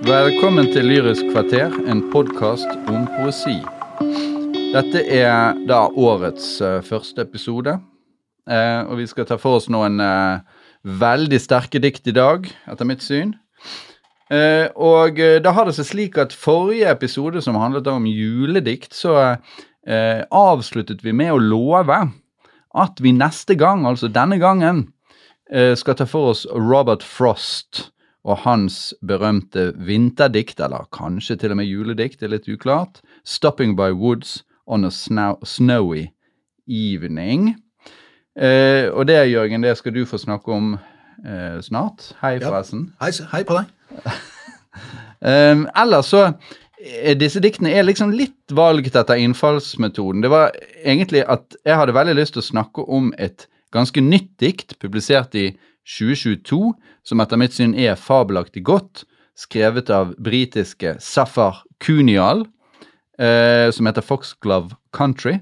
Velkommen til Lyrisk kvarter, en podkast om poesi. Dette er da årets uh, første episode, uh, og vi skal ta for oss noen uh, veldig sterke dikt i dag, etter mitt syn. Og da har det seg slik at forrige episode, som handlet om juledikt, så avsluttet vi med å love at vi neste gang, altså denne gangen, skal ta for oss Robert Frost og hans berømte vinterdikt, eller kanskje til og med juledikt, det er litt uklart. 'Stopping by Woods on a Snowy Evening'. Eh, og det, Jørgen, det skal du få snakke om eh, snart. Hei, Ja. forresten. Hei, hei på deg. Um, ellers så er disse diktene er liksom litt valgt etter innfallsmetoden. Det var egentlig at jeg hadde veldig lyst til å snakke om et ganske nytt dikt, publisert i 2022, som etter mitt syn er fabelaktig godt, skrevet av britiske Safar Kunial, eh, som heter Foxglove Country.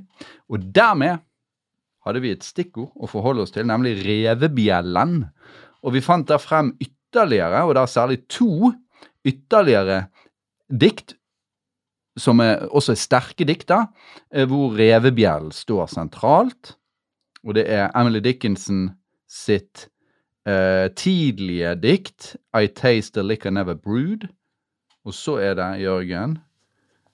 Og dermed hadde vi et stikkord å forholde oss til, nemlig revebjellen. Og vi fant der frem ytterligere, og da særlig to ytterligere dikt, som er, også er sterke dikt, da, eh, hvor revebjellen står sentralt. Og det er Emily Dickinson sitt eh, tidlige dikt, I Taste the Liquor Never Brewed. Og så er det, Jørgen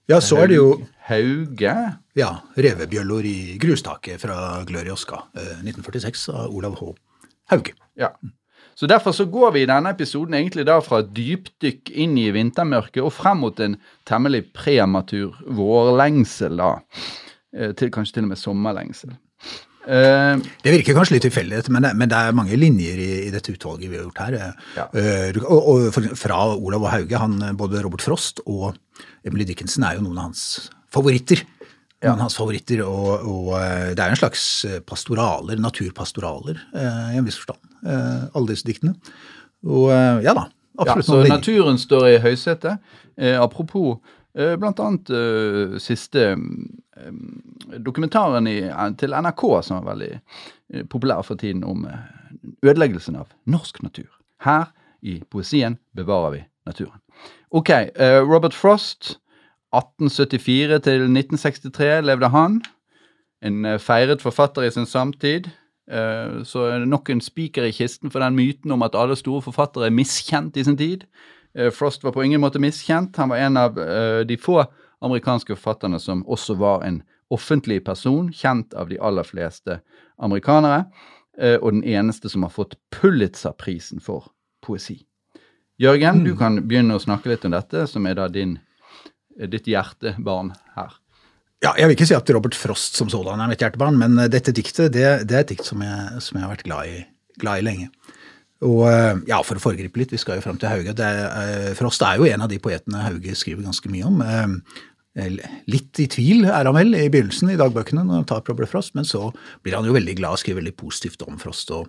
Ja, så er det jo Hauge. ja, revebjøller i grustaket fra Glør i eh, 1946 av Olav H. Hauge. Ja. Så Derfor så går vi i denne episoden egentlig da fra dypdykk inn i vintermørket og frem mot en temmelig prematur vårlengsel, da. Eh, Til kanskje til og med sommerlengsel. Eh, Det virker kanskje litt tilfeldig, men, men det er mange linjer i, i dette utvalget vi har gjort her. Ja. Uh, og, og fra Olav og Hauge, han, eh, både Robert Frost og Emily Dickinson er jo noen av hans favoritter. Ja. Noen av hans favoritter, og, og det er en slags pastoraler, naturpastoraler, uh, i en viss forstand, alle disse diktene. Og ja da, ja, absolutt så noen linjer. naturen står i høysetet. Apropos blant annet siste dokumentaren i, til NRK, som er veldig eh, populær for tiden, om eh, ødeleggelsen av norsk natur. Her i poesien bevarer vi naturen. Ok, eh, Robert Frost. 1874 til 1963 levde han. En eh, feiret forfatter i sin samtid. Eh, Så nok en spiker i kisten for den myten om at alle store forfattere er miskjent i sin tid. Eh, Frost var på ingen måte miskjent. Han var en av eh, de få amerikanske forfatterne som også var en offentlig person, kjent av de aller fleste amerikanere, eh, og den eneste som har fått Pulitzer-prisen for poesi. Jørgen, du kan begynne å snakke litt om dette, som er da din, eh, ditt hjertebarn her. Ja, jeg vil ikke si at Robert Frost som sådan er mitt hjertebarn, men eh, dette diktet det, det er et dikt som jeg, som jeg har vært glad i, glad i lenge. Og ja, For å foregripe litt, vi skal jo fram til Hauge. Det er, Frost er jo en av de poetene Hauge skriver ganske mye om. Litt i tvil er han vel i begynnelsen i dagbøkene når han tar Proble Frost, men så blir han jo veldig glad og skriver veldig positivt om Frost. Og,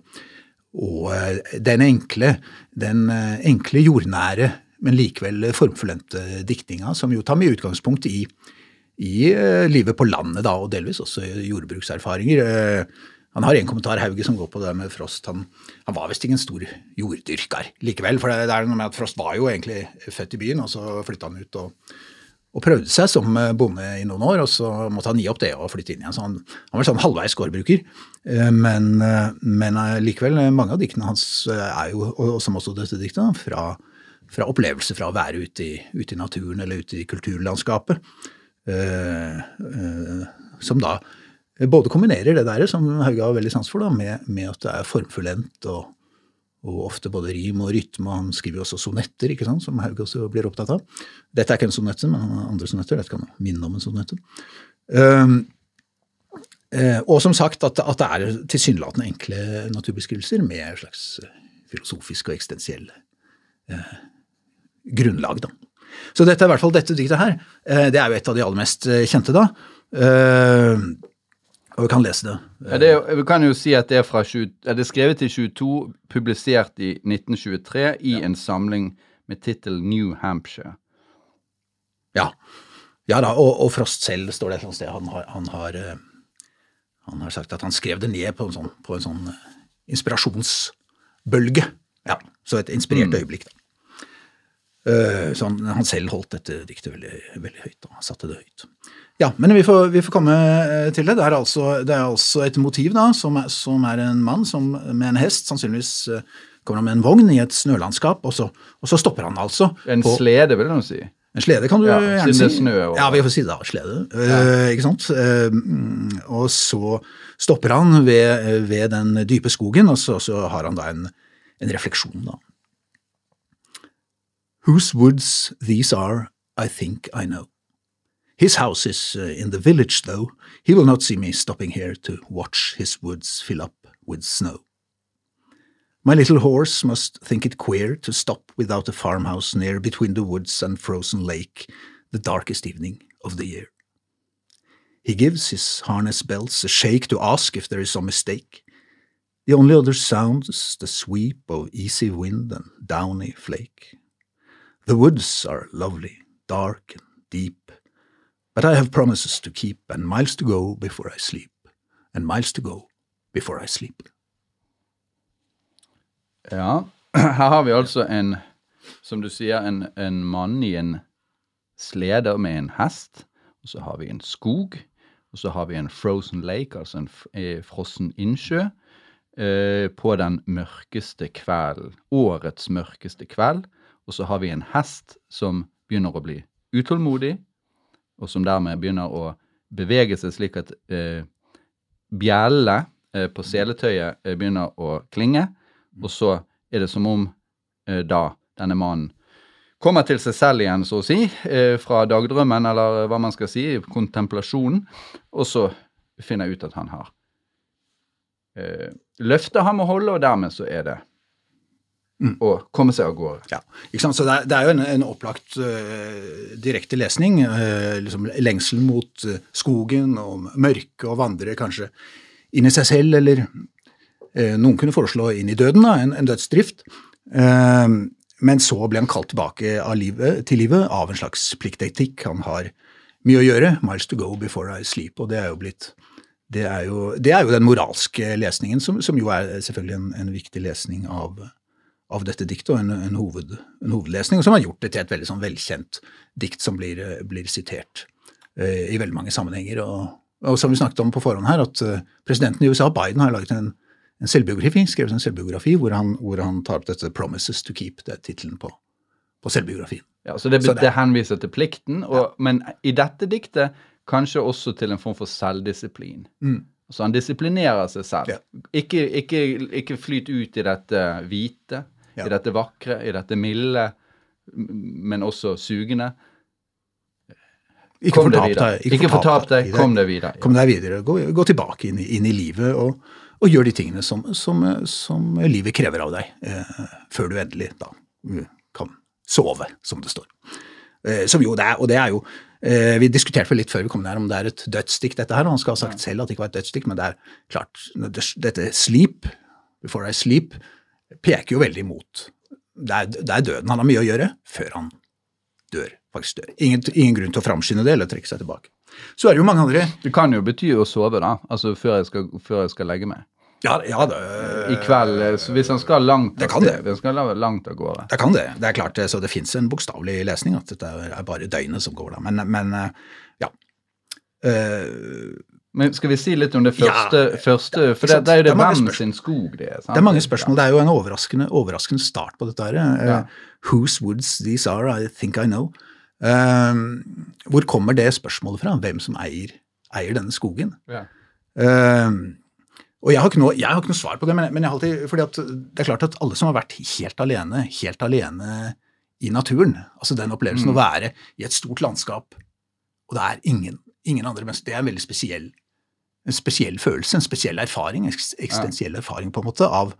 og eh, den enkle, den eh, enkle jordnære, men likevel formfullendte diktninga, som jo tar mye utgangspunkt i i eh, livet på landet, da, og delvis også jordbrukserfaringer. Han har en kommentar, Hauge, som går på det med Frost. Han, han var visst ingen stor jorddyrker likevel. For det, det er noe med at Frost var jo egentlig født i byen, og så flytta han ut og, og prøvde seg som eh, bonde i noen år, og så måtte han gi opp det og flytte inn igjen. Så han, han var sånn halvveis gårdbruker. Eh, Men, eh, men likevel, mange av diktene hans er jo, og som også dette diktet, fra, fra opplevelser fra å være ute i, ute i naturen eller ute i kulturlandskapet. Som da både kombinerer det der som Hauge har veldig sans for, da, med, med at det er formfullendt og, og ofte både rim og rytme. Han skriver også sonetter, ikke sant, som Haug også blir opptatt av. Dette er ikke en sonette, men han har andre sonetter. Dette kan minne om en sonette. Um, uh, og som sagt at, at det er tilsynelatende enkle naturbeskrivelser med en slags filosofisk og eksistensiell uh, grunnlag. da. Så dette er i hvert fall dette diktet her. Uh, det er jo et av de aller mest kjente, da. Eh, og vi kan lese det. Ja, det, er- vi kan jo si at det er, fra 20, er det skrevet i 22, publisert i 1923 i en samling med tittel New Hampshire. Ja, ja da, og, og Frost selv står det et eller annet sted. Han har, han, har, eh, han har sagt at han skrev det ned på en sånn, på en sånn eh, inspirasjonsbølge. Ja, Så et inspirert øyeblikk, da. Eh, så han, han selv holdt dette diktet veldig, veldig høyt. Da. Han satte det høyt. Ja, men vi får, vi får komme eh, til det. Det er altså, det er altså et motiv da, som er, som er en mann som, med en hest, sannsynligvis eh, kommer han med en vogn i et snølandskap, og så, og så stopper han altså. En på, slede, vil du si. en slede kan du Ja, gjerne er si. snø og- Ja, vi får si det slede. Uh, ikke sant? Mm, og så stopper han ved, ved den dype skogen, og så, så har han da en, en refleksjon, da. Whose woods these are, I think I know. His house is uh, in the village, though. He will not see me stopping here to watch his woods fill up with snow. My little horse must think it queer to stop without a farmhouse near between the woods and frozen lake the darkest evening of the year. He gives his harness bells a shake to ask if there is some mistake. The only other sound is the sweep of easy wind and downy flake. The woods are lovely, dark and deep, but I have promises to keep and miles to go before I sleep, and miles to go before I sleep. Ja, her har vi altså en, som du sier, en, en mann i en slede med en hest. Og så har vi en skog. Og så har vi en frozen lake, altså en eh, frossen innsjø. Eh, på den mørkeste kvelden. Årets mørkeste kveld. Og så har vi en hest som begynner å bli utålmodig, og som dermed begynner å bevege seg slik at eh, bjellene eh, på seletøyet eh, begynner å klinge. Og så er det som om eh, da denne mannen kommer til seg selv igjen, så å si, eh, fra dagdrømmen, eller hva man skal si, kontemplasjonen, og så finner ut at han har eh, løftet han må holde, og dermed så er det å komme seg av gårde. Ja, ikke sant? Så det er, det er jo en, en opplagt uh, direkte lesning. Uh, liksom lengsel mot uh, skogen og mørket og vandre kanskje inn i seg selv, eller noen kunne foreslå inn i døden, da, en, en dødsdrift. Men så ble han kalt tilbake av livet, til livet av en slags pliktetikk. Han har mye å gjøre. Miles to go before I sleep. Og det er jo blitt det er jo, det er jo den moralske lesningen, som, som jo er selvfølgelig en, en viktig lesning av, av dette diktet, og en, en, hoved, en hovedlesning, som har gjort det til et veldig sånn velkjent dikt som blir, eh, blir sitert eh, i veldig mange sammenhenger. Og, og som vi snakket om på forhånd her, at eh, presidenten i USA, Biden, har laget en, en selvbiografi, skrevet en selvbiografi hvor han, hvor han tar opp dette 'Promises to Keep', det er tittelen på, på selvbiografien. Ja, så det, Så det- det henviser til plikten, og, men i dette diktet kanskje også til en form for selvdisiplin. så han disiplinerer seg selv. Ja. Ikke, ikke, ikke flyt ut i dette hvite, Ja. I dette vakre, i dette milde, men også sugende. Ikke fortap deg. Ikke fortap deg, kom deg videre. Kom deg videre. Gå, gå tilbake inn i, inn i livet og, og gjør de tingene som, som, som livet krever av deg, eh, før du endelig da eh, kan sove, som det står. Eh, som jo det er, og det er jo eh, Vi diskuterte litt før vi kom der om det er et dødsdikt, dette her. og Han skal ha sagt selv at det ikke var et dødsdikt, men det er klart det, Dette sleep, before I sleep, peker jo veldig mot det er, det er døden. Han har mye å gjøre før han dør. faktisk dør. Ingen, ingen grunn til å framskynde det eller trekke seg tilbake. Så er det jo mange andre Det kan jo bety å sove, da. Altså før jeg skal, før jeg skal legge meg. Ja, ja det, I kveld, eh, hvis han skal langt Det av det. gårde. det kan det. Det er klart, så det fins en bokstavelig lesning, at dette er bare døgnet som går da. Men, men eh, ja. Eh, Men skal vi si litt om det Ja, første, første For det, det er jo Det det hvem sin skog det er. sant? det er mange spørsmål. Det er jo en overraskende, overraskende start på dette her. Ja. Uh, Whose woods these are, I think I know. Uh, hvor kommer det spørsmålet fra? Hvem som eier, eier denne skogen? Ja. Uh, og jeg har, ikke noe, jeg har ikke noe svar på det, men, men jeg har alltid, fordi at det er klart at alle som har vært helt alene, helt alene i naturen, altså den opplevelsen å være i et stort landskap, og det er ingen, ingen andre mennesker, det er en veldig spesiell, en spesiell følelse, en spesiell erfaring, en eksistensiell erfaring på en måte, av,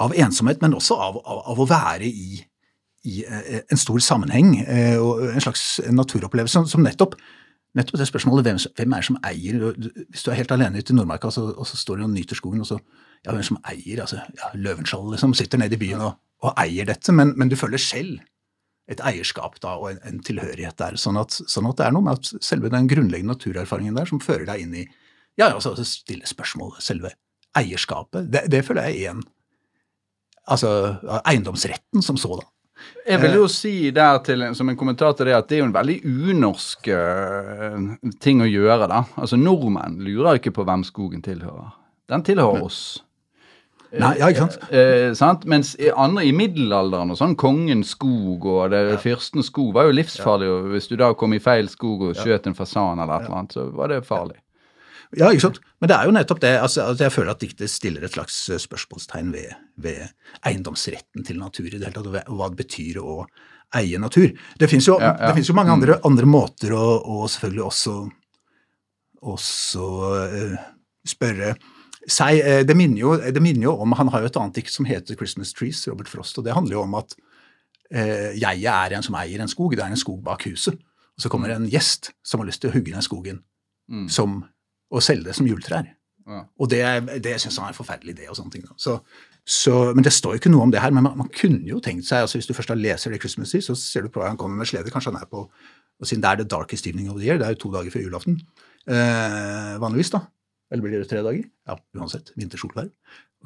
av ensomhet, men også av, av, av å være i, i eh, en stor sammenheng, eh, og en slags naturopplevelse som, som nettopp Nettopp det spørsmålet hvem, hvem er det som eier Hvis du er helt alene ute i Nordmarka, så, og så står du og nyter skogen, og så Ja, hvem som eier altså, ja, Løvenskiold liksom, sitter nede i byen og, og eier dette, men, men du føler selv et eierskap da, og en, en tilhørighet der. Sånn at, sånn at det er noe med at selve den grunnleggende naturerfaringen der som fører deg inn i Ja, altså stille spørsmål, selve eierskapet. Det, det føler jeg er en Altså eiendomsretten som sådan. Jeg vil jo si der til, som en kommentar til det at det er jo en veldig unorsk uh, ting å gjøre, da. Altså nordmenn lurer ikke på hvem skogen tilhører. Den tilhører oss. Nei, ja, ikke sant? Eh, sant? Mens i andre i middelalderen og sånn, kongens skog og det, ja. fyrstens skog var jo livsfarlig. og Hvis du da kom i feil skog og skjøt en fasan eller et eller annet, så var det farlig. Ja, ikke sant. Men det er jo nettopp det. altså, altså Jeg føler at diktet stiller et slags eh, spørsmålstegn ved, ved eiendomsretten til natur i det hele tatt, og hva det betyr å eie natur. Det fins jo, ja, ja. jo, mange andre, mm. andre måter å, og selvfølgelig også, også uh, spørre seg uh, det, minner jo, det minner jo om Han har jo et annet dikt som heter 'Christmas Trees', Robert Frost, og det handler jo om at uh, jeg er en som eier en skog. Det er en skog bak huset. Og så kommer en gjest som har lyst til å hugge den skogen mm. som og selge det som juletrær. Ja. Og det, det syns han er en forferdelig idé. og sånne ting. Så, så, men Det står jo ikke noe om det her, men man, man kunne jo tenkt seg altså Hvis du først leser det Christmas Eve, så ser du på han kommer med slede. Kanskje han er på og Siden det er the darkest evening of the year, det er jo to dager før julaften eh, vanligvis, da. Eller blir det tre dager? Ja, uansett. Vintersolvær.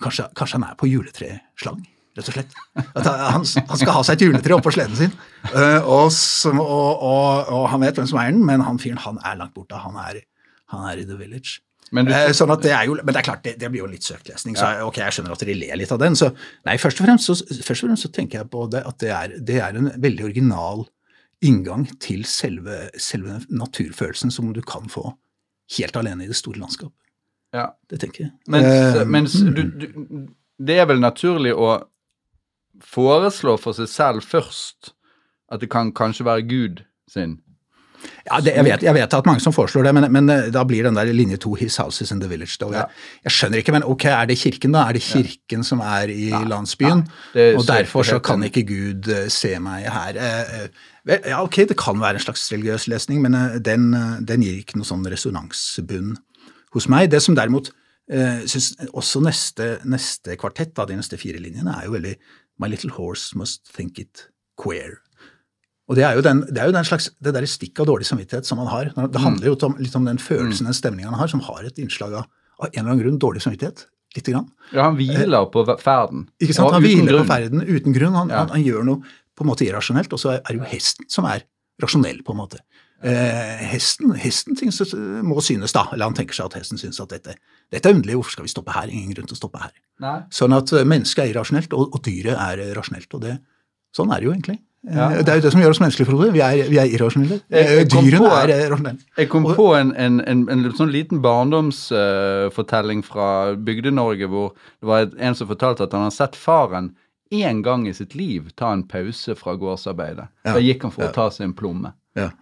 Kanskje, kanskje han er på juletreslang, rett og slett. At han, han skal ha seg et juletre oppå sleden sin. Uh, og, og, og, og, han vet hvem som eier den, men han fyren han er langt borte. Han er han er i The Village. Men, du, eh, sånn det er jo, men det er klart, det, det blir jo litt søkt lesning. Så ok, jeg skjønner at dere ler litt av den. Så nei, først og fremst så, først og fremst så tenker jeg på det at det er, det er en veldig original inngang til selve, selve, naturfølelsen som du kan få helt alene i det store landskapet. Ja. Det tenker jeg. Mens, uh, mens mm. du, du, det er vel naturlig å foreslå for seg selv først at det kan kanskje være Gud sin ja, det, jeg, vet, jeg, vet, at mange som foreslår det, men, men, eh, da blir den der linje to 'His houses in the village'. Da. Jeg, jeg, skjønner ikke, men ok, er det kirken, da? Er det kirken som er i ja. landsbyen? Ja, og derfor så kan ikke Gud uh, se meg her. Uh, ja, ok, det kan være en slags religiøs lesning, men den, den, gir ikke noe sånn resonansbunn hos meg. Det som derimot synes også neste, neste kvartett av de neste fire linjene er jo veldig My little horse must think it queer. Og det er jo den, det er jo den slags, det der stikk av dårlig samvittighet som man har. Det mm. handler jo om, litt om den følelsen, den stemninga han har, som har et innslag av, av en eller annen grunn dårlig samvittighet. Litt grann. Ja, han hviler på ferden. Ikke sant? Han hviler grunn. på ferden uten grunn. Han, ja. han, han, gjør noe på en måte irrasjonelt, og så er det jo hesten som er rasjonell, på en måte. Eh, hesten, hesten synes, må synes, da, eller han tenker seg at hesten synes at dette, dette, er underlig, hvorfor skal vi stoppe her? Ingen grunn til å stoppe her. Nei. Sånn at mennesket er irrasjonelt, og, og dyret er rasjonelt. og det, Sånn er det jo egentlig. Ja. Det er jo det som gjør oss menneskelige, Frode. Vi er, vi er irrasjonelle. Dyrene er rasjonelle. Jeg kom på en, en, en, en sånn liten barndomsfortelling uh, fra Bygde-Norge hvor det var en som fortalte at han har sett faren én gang i sitt liv ta en pause fra gårdsarbeidet. Ja. Da gikk han for ja. å ta seg en plomme. Ja.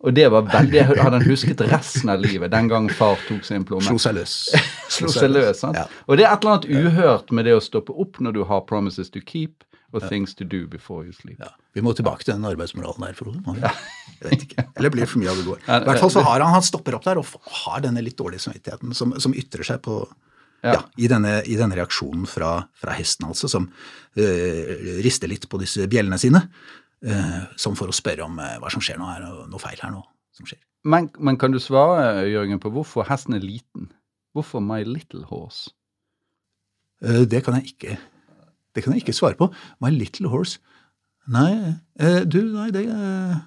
Og det var veldig, hadde han husket resten av livet den gang far tok seg en plomme. Slo seg løs. Slo seg løs, sant? Ja. Og det er et eller annet uhørt med det å stoppe opp når du har promises to keep og things to do before you sleep. Ja. Vi må tilbake til den arbeidsmoralen der, Frode. Ja. Jeg vet ikke. Eller blir det for mye av det går. I hvert fall så har han, han stopper opp der og har denne litt dårlige samvittigheten som, som ytrer seg på ja. ja i, denne, i, denne, reaksjonen fra, fra hesten, altså, som øh, rister litt på disse bjellene sine. Øh, som for å spørre om øh, hva som skjer nå, er det noe feil her nå som skjer. Men, men, kan du svare, Jørgen, på hvorfor hesten er liten? Hvorfor My Little Horse? det kan jeg ikke det kan jeg ikke svare på. My little horse. Nei, eh, du, nei, det er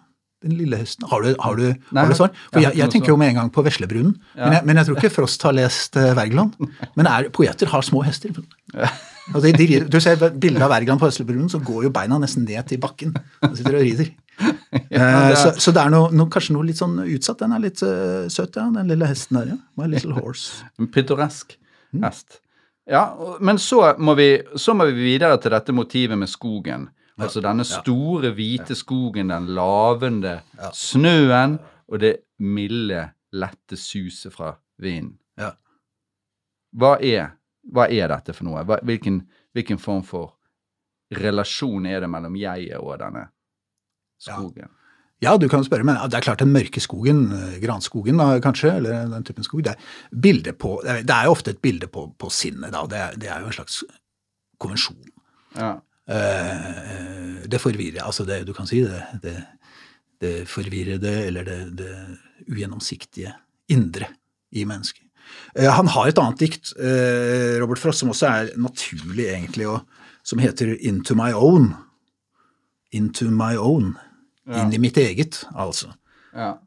den lille hesten. Har du, har du, nei, har du svar? For jeg, jeg, tenker jo med en gang på Veslebrunen. Ja. Men, men, jeg tror ikke Frost har lest uh, Wergeland. Men er, poeter har små hester. Ja. Altså, de, de, du ser bildet av Wergeland på Veslebrunen, så går jo beina nesten ned til bakken. Han sitter og rider. Ja, uh, så, så, det er noe, noe, kanskje noe litt sånn utsatt. Den er litt uh, søt, ja, den lille hesten der. ja. My little horse. En pittoresk hest. Ja, men så må, vi, så må vi videre til dette motivet med skogen. Ja, altså denne store, hvite skogen, den lavende snøen og det milde, lette suset fra vinden. Ja. Hva, er, hva er dette for noe? Hva, hvilken, hvilken, form for relasjon er det mellom jeget og denne skogen? Ja. Du kan spørre, men det er klart den mørke skogen, eh, granskogen da, kanskje, eller den typen skog, det er, på, det er jo ofte et bilde på, på sinnet. da, det er, det er, jo en slags konvensjon. Ja. Uh, det forvirrer, altså det du kan si, det, det, det forvirrede eller det, det ugjennomsiktige indre i mennesket. Uh, han har et annet dikt, uh, Robert Frost, som også er naturlig, egentlig, og som heter Into My Own. into my own. Ja. Inn i mitt eget, altså. Ja.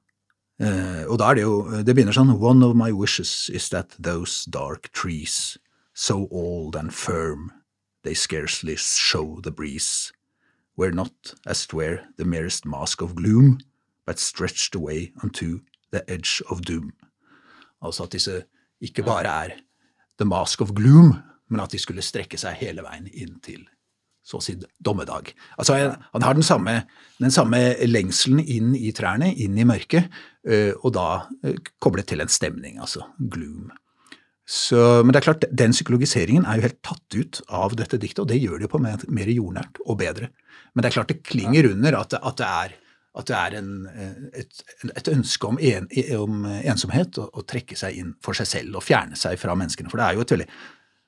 Uh, og da er det jo Det begynner sånn One of my wishes is that those dark trees, so old and firm, they scarcely show the breeze, were not, as 'twere, the merest mask of gloom, but stretched away unto the edge of doom. Altså at disse ikke bare er the mask of gloom, men at de skulle strekke seg hele veien inn til så å si dommedag. Altså han, har den samme, den samme lengselen inn i trærne, inn i mørket, øh, og da øh, koblet til en stemning, altså gloom. Så, men det er klart, den psykologiseringen er jo helt tatt ut av dette diktet, og det gjør det jo på mer, mer jordnært og bedre. Men det er klart det klinger under at, at det er, at det er en, eh, et, et ønske om, en, om ensomhet, å trekke seg inn for seg selv og fjerne seg fra menneskene. For det er jo et veldig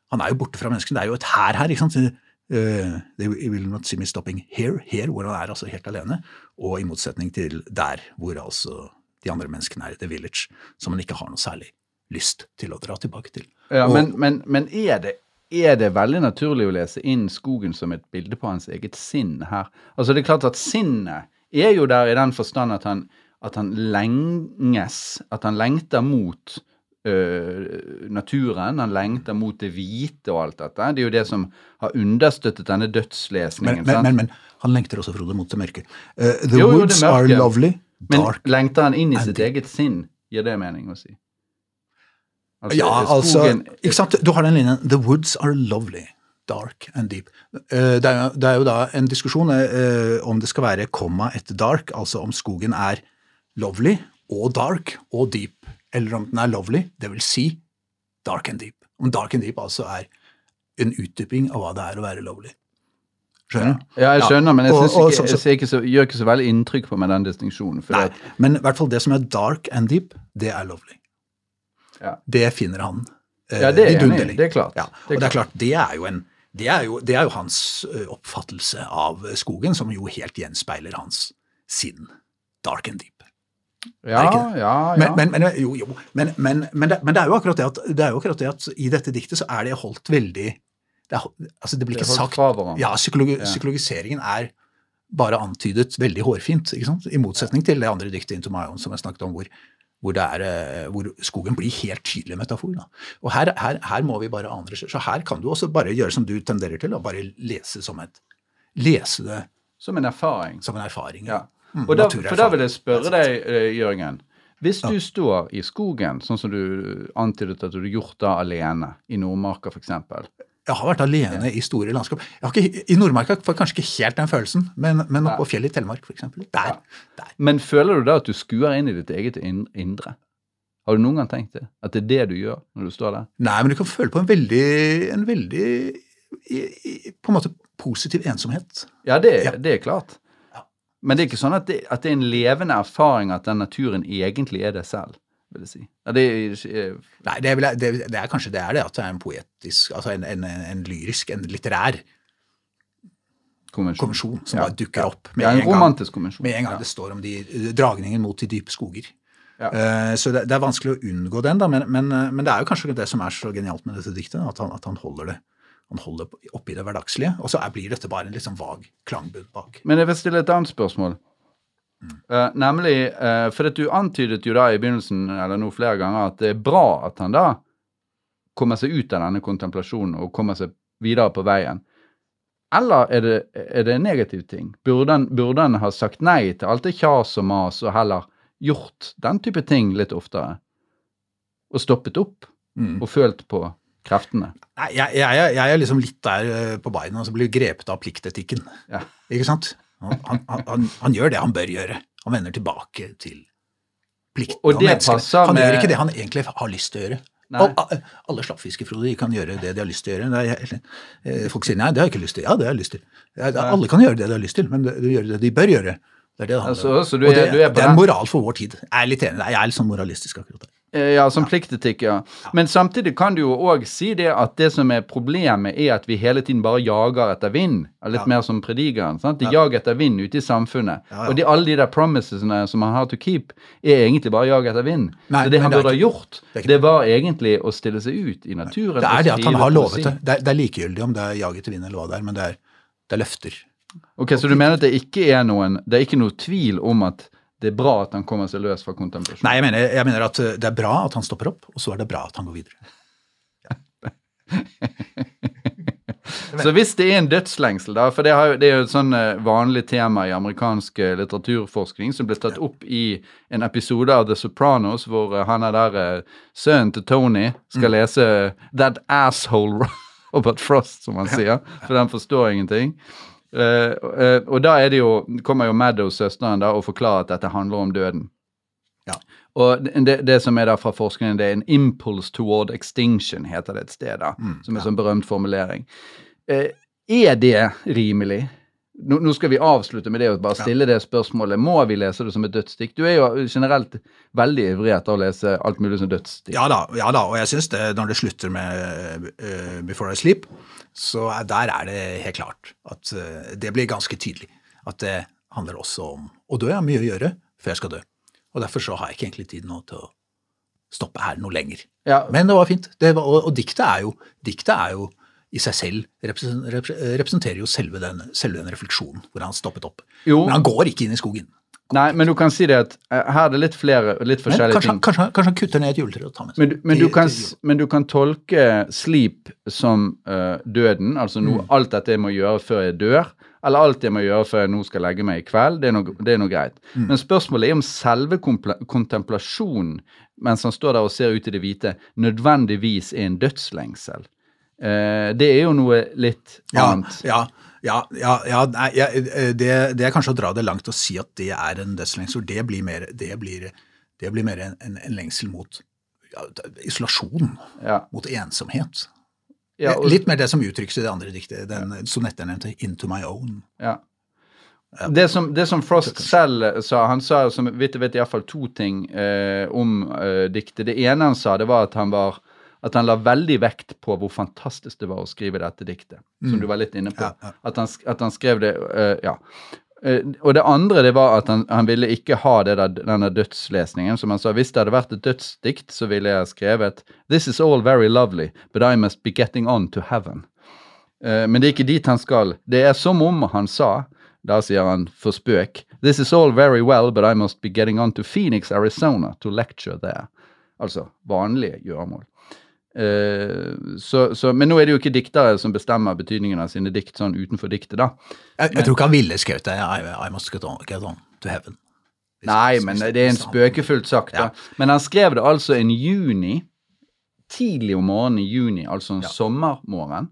Han er jo borte fra menneskene. Det er jo et her her, ikke sant. Eh, they will not see me stopping here, here hvor han er altså helt alene, og i motsetning til der hvor altså de andre menneskene er, the village, som han ikke har noe særlig lyst til å dra tilbake til. Ja, Og- men, men, men er, det, er det veldig naturlig å lese inn skogen som et bilde på hans eget sinn her? Altså Det er klart at sinnet er jo der i den forstand at han, at han lenges, at han lengter mot naturen, han lengter mot det hvite og alt dette. Det er jo det som har understøttet denne dødslesningen. men, men, men, men han lengter også, Frode, mot det mørke. Uh, the Jo, jo, woods are lovely, lovely, Men lengter han inn i sitt eget sinn? Gir det mening å si? Altså, Ja, skogen, altså Ikke sant? Du har den linjen The woods are lovely, dark and deep. Eh, Det er, jo- det er jo da en diskusjon eh, om det skal være komma etter dark, altså om skogen er lovely og dark og deep, eller om den er lovely, det vil si dark and deep. Om dark and deep altså er en utdyping av hva det er å være lovely. Skjønner du? Ja, jeg skjønner, men jeg, Og- og ikke, jeg ser ikke så, gjør ikke så veldig inntrykk på meg den distinksjonen. Nei, at, men i hvert fall det som er dark and deep, det er lovely. Ja. Det finner han eh, Ja, det er vidunderlig. Det er klart. Ja, Det er og det er klart, det er jo, en, det er jo, det er jo hans oppfattelse av skogen, som jo helt gjenspeiler hans sinn. Dark and deep. Ja, ja, ja. Men, men, men, jo, jo, men, men, det, men det er jo akkurat det at, det er jo akkurat det at i dette diktet så er det holdt veldig det, er, altså det blir ikke sagt. Ja, psykologi, psykologiseringen er bare antydet veldig hårfint, ikke sant? i motsetning til det andre diktet, Into My Own, som jeg snakket om, hvor, hvor, er, eh, hvor skogen blir helt tydelig metafor. Da. Og her, her, her må vi bare ane Så her kan du også bare gjøre som du tenderer til, og bare lese som et Lese det Som en erfaring. som en erfaring. Ja. Mm, Og da, for da vil jeg spørre deg, eh, Jørgen. Hvis du står i skogen, sånn som du antydet at du hadde gjort da alene, i Nordmarka f.eks. Jeg har vært alene i store landskap. Ikke, I Nordmarka får jeg kanskje ikke helt den følelsen, men, men på fjellet i Telemark f.eks. Der. der. Men føler du da at du skuer inn i ditt eget indre? Har du noen gang tenkt det? At det er det du gjør når du står der? Nei, men du kan føle på en veldig, en veldig på en måte positiv ensomhet. Ja, det, Ja. det er klart. Men det er ikke sånn at det, at det er en levende erfaring at den naturen egentlig er det selv, vil jeg si. Ja, det er, Nei, det er, det, er kanskje det er det, at det er en poetisk, altså en, en, en lyrisk, en litterær konvensjon. konvensjon som Ja. bare dukker opp med Ja, en en gang. romantisk konvensjon. Med en gang det står om de eh, dragningen mot de dype skoger. Ja. Eh, Så det, det er vanskelig å unngå den, da, men, men, eh, men det er jo kanskje det som er så genialt med dette diktet, at han, at han holder det han holder oppi det hverdagslige, og så blir dette bare en litt sånn vag klangbunn bak. Men jeg vil stille et annet spørsmål. Eh, nemlig, uh, for at du antydet jo da i begynnelsen, eller nå flere ganger, at det er bra at han da kommer seg ut av denne kontemplasjonen og kommer seg videre på veien. Eller er det, er det en negativ ting? Burde han, burde han ha sagt nei til alt det kjas og mas, og heller gjort den type ting litt oftere? Og stoppet opp Mm. og følt på kreftene? Nei, jeg, jeg, jeg, er liksom litt der eh, på beina, så blir grepet av pliktetikken. Ja. Ikke sant? Han, han, han, han gjør det han bør gjøre. Han vender tilbake til plikten. Og det passer Han gjør ikke det han egentlig har lyst til å gjøre. Nei. Al- Alle slappfiskefrode kan gjøre det de har lyst til å gjøre. Er, eh, folk sier nei, det har jeg ikke lyst til. Ja, det har jeg lyst til. Alle kan gjøre det de har lyst til, men de gjør det de bør gjøre. Det er det det handler Altså, om. så du Og det, du er på det er en moral for vår tid. Jeg er litt enig. Jeg er litt sånn moralistisk akkurat der. Eh, Ja, som pliktetikk, ja. Men samtidig kan du jo òg si det at det som er problemet, er at vi hele tiden bare jager etter vind. Litt Ja. mer som predikeren. sant? De jager etter vind ute i samfunnet. Ja, ja. Og de, alle de der promisesene som han har to keep, er egentlig bare jag etter vind. Nei, Så det han det burde ha gjort, det det var egentlig å stille seg ut i naturen. Det er det at han har lovet det. Det er, det er likegyldig om det er jag etter vind eller hva det er, men det er, det er løfter. Ok, Så du mener at det ikke er noen Det er ikke noe tvil om at det er bra at han kommer seg løs fra kontemplasjon? Nei, jeg mener, jeg mener at eh, det er bra at han stopper opp, og så er det bra at han går videre. Så hvis det er en dødslengsel, da, for det, har, det er jo et sånn eh, vanlig tema i amerikansk eh, litteraturforskning som ble tatt opp i en episode av The Sopranos, hvor han er der sønnen til Tony skal lese That asshole Robert Frost, som han sier, for den forstår ingenting. Eh, uh, og da er det jo, kommer jo Maddow, søsteren, da, og forklarer at dette handler om døden. Ja. Og det, det, som er da fra forskningen, det er en impulse toward extinction, heter det et sted, da, som er sånn berømt formulering. Uh, er det rimelig? Nå, nå skal vi avslutte med det og bare stille det spørsmålet. Må vi lese det som et dødsdikt? Du er jo generelt veldig ivrig etter å lese alt mulig som dødsdikt. Ja da, ja da, og jeg syns det når det slutter med uh, Before I Sleep, så er, der er det helt klart at eh, det blir ganske tydelig. At det handler også om å dø. Jeg har mye å gjøre før jeg skal dø. Og derfor så har jeg ikke egentlig tid nå til å stoppe her noe lenger. Ja, Men det var fint. Det var, og, og diktet er jo, diktet er jo i seg selv representerer jo selve den, selve den refleksjonen hvor han stoppet opp. Jo. Men han går ikke inn i skogen. Nei, men du kan si det at eh, her er det litt flere, litt forskjellige kanskje, ting. kanskje, kanskje han kutter ned et juletre og tar med seg Men, men, du kan, men du kan tolke sleep som uh, døden, altså noe, Mm. alt dette jeg må gjøre før jeg dør, eller alt jeg må gjøre før jeg nå skal legge meg i kveld, det er noe, det er noe greit. Mm. Men spørsmålet er om selve kontemplasjonen, mens han står der og ser ut i det hvite, nødvendigvis er en dødslengsel. Uh, det er jo noe litt Ja, annet. ja, ja, ja, ja nei, eh, det, det er kanskje å dra det langt å si at det er en dødslengsel. Det blir mer, det blir, det blir mer en, en, en lengsel mot isolasjon, Ja. mot ensomhet. Og- Litt mer det som uttrykkes i det andre diktet, den sonetten jeg nevnte, 'Into My Own'. Ja. Det som, det som Frost selv sa, han sa som vet, vet iallfall to ting eh, om eh, diktet. Det ene han sa, det var at han var at han la veldig vekt på hvor fantastisk det var å skrive dette diktet. Som du var litt inne på. Ja, ja. At, han, at han skrev det uh, Ja. Uh, og det andre det var at han, han ville ikke ha det der, denne dødslesningen. Som han sa, hvis det hadde vært et dødsdikt, så ville jeg skrevet This is all very lovely, but I must be getting on to heaven. Uh, men det er ikke dit han skal. Det er som om han sa, da sier han for spøk, This is all very well, but I must be getting on to Phoenix, Arizona to lecture there. Altså vanlige gjøremål. Eh, så, så, men nå er det jo ikke diktere som bestemmer betydningen av sine dikt sånn utenfor diktet, da. Jeg, jeg tror ikke han ville skrevet det. I, I must get on, get on to heaven. Hvis- Nei, men det er en spøkefullt sagt, da. Ja. Men han skrev det altså en juni, tidlig om morgenen i juni, altså en Ja. sommermorgen.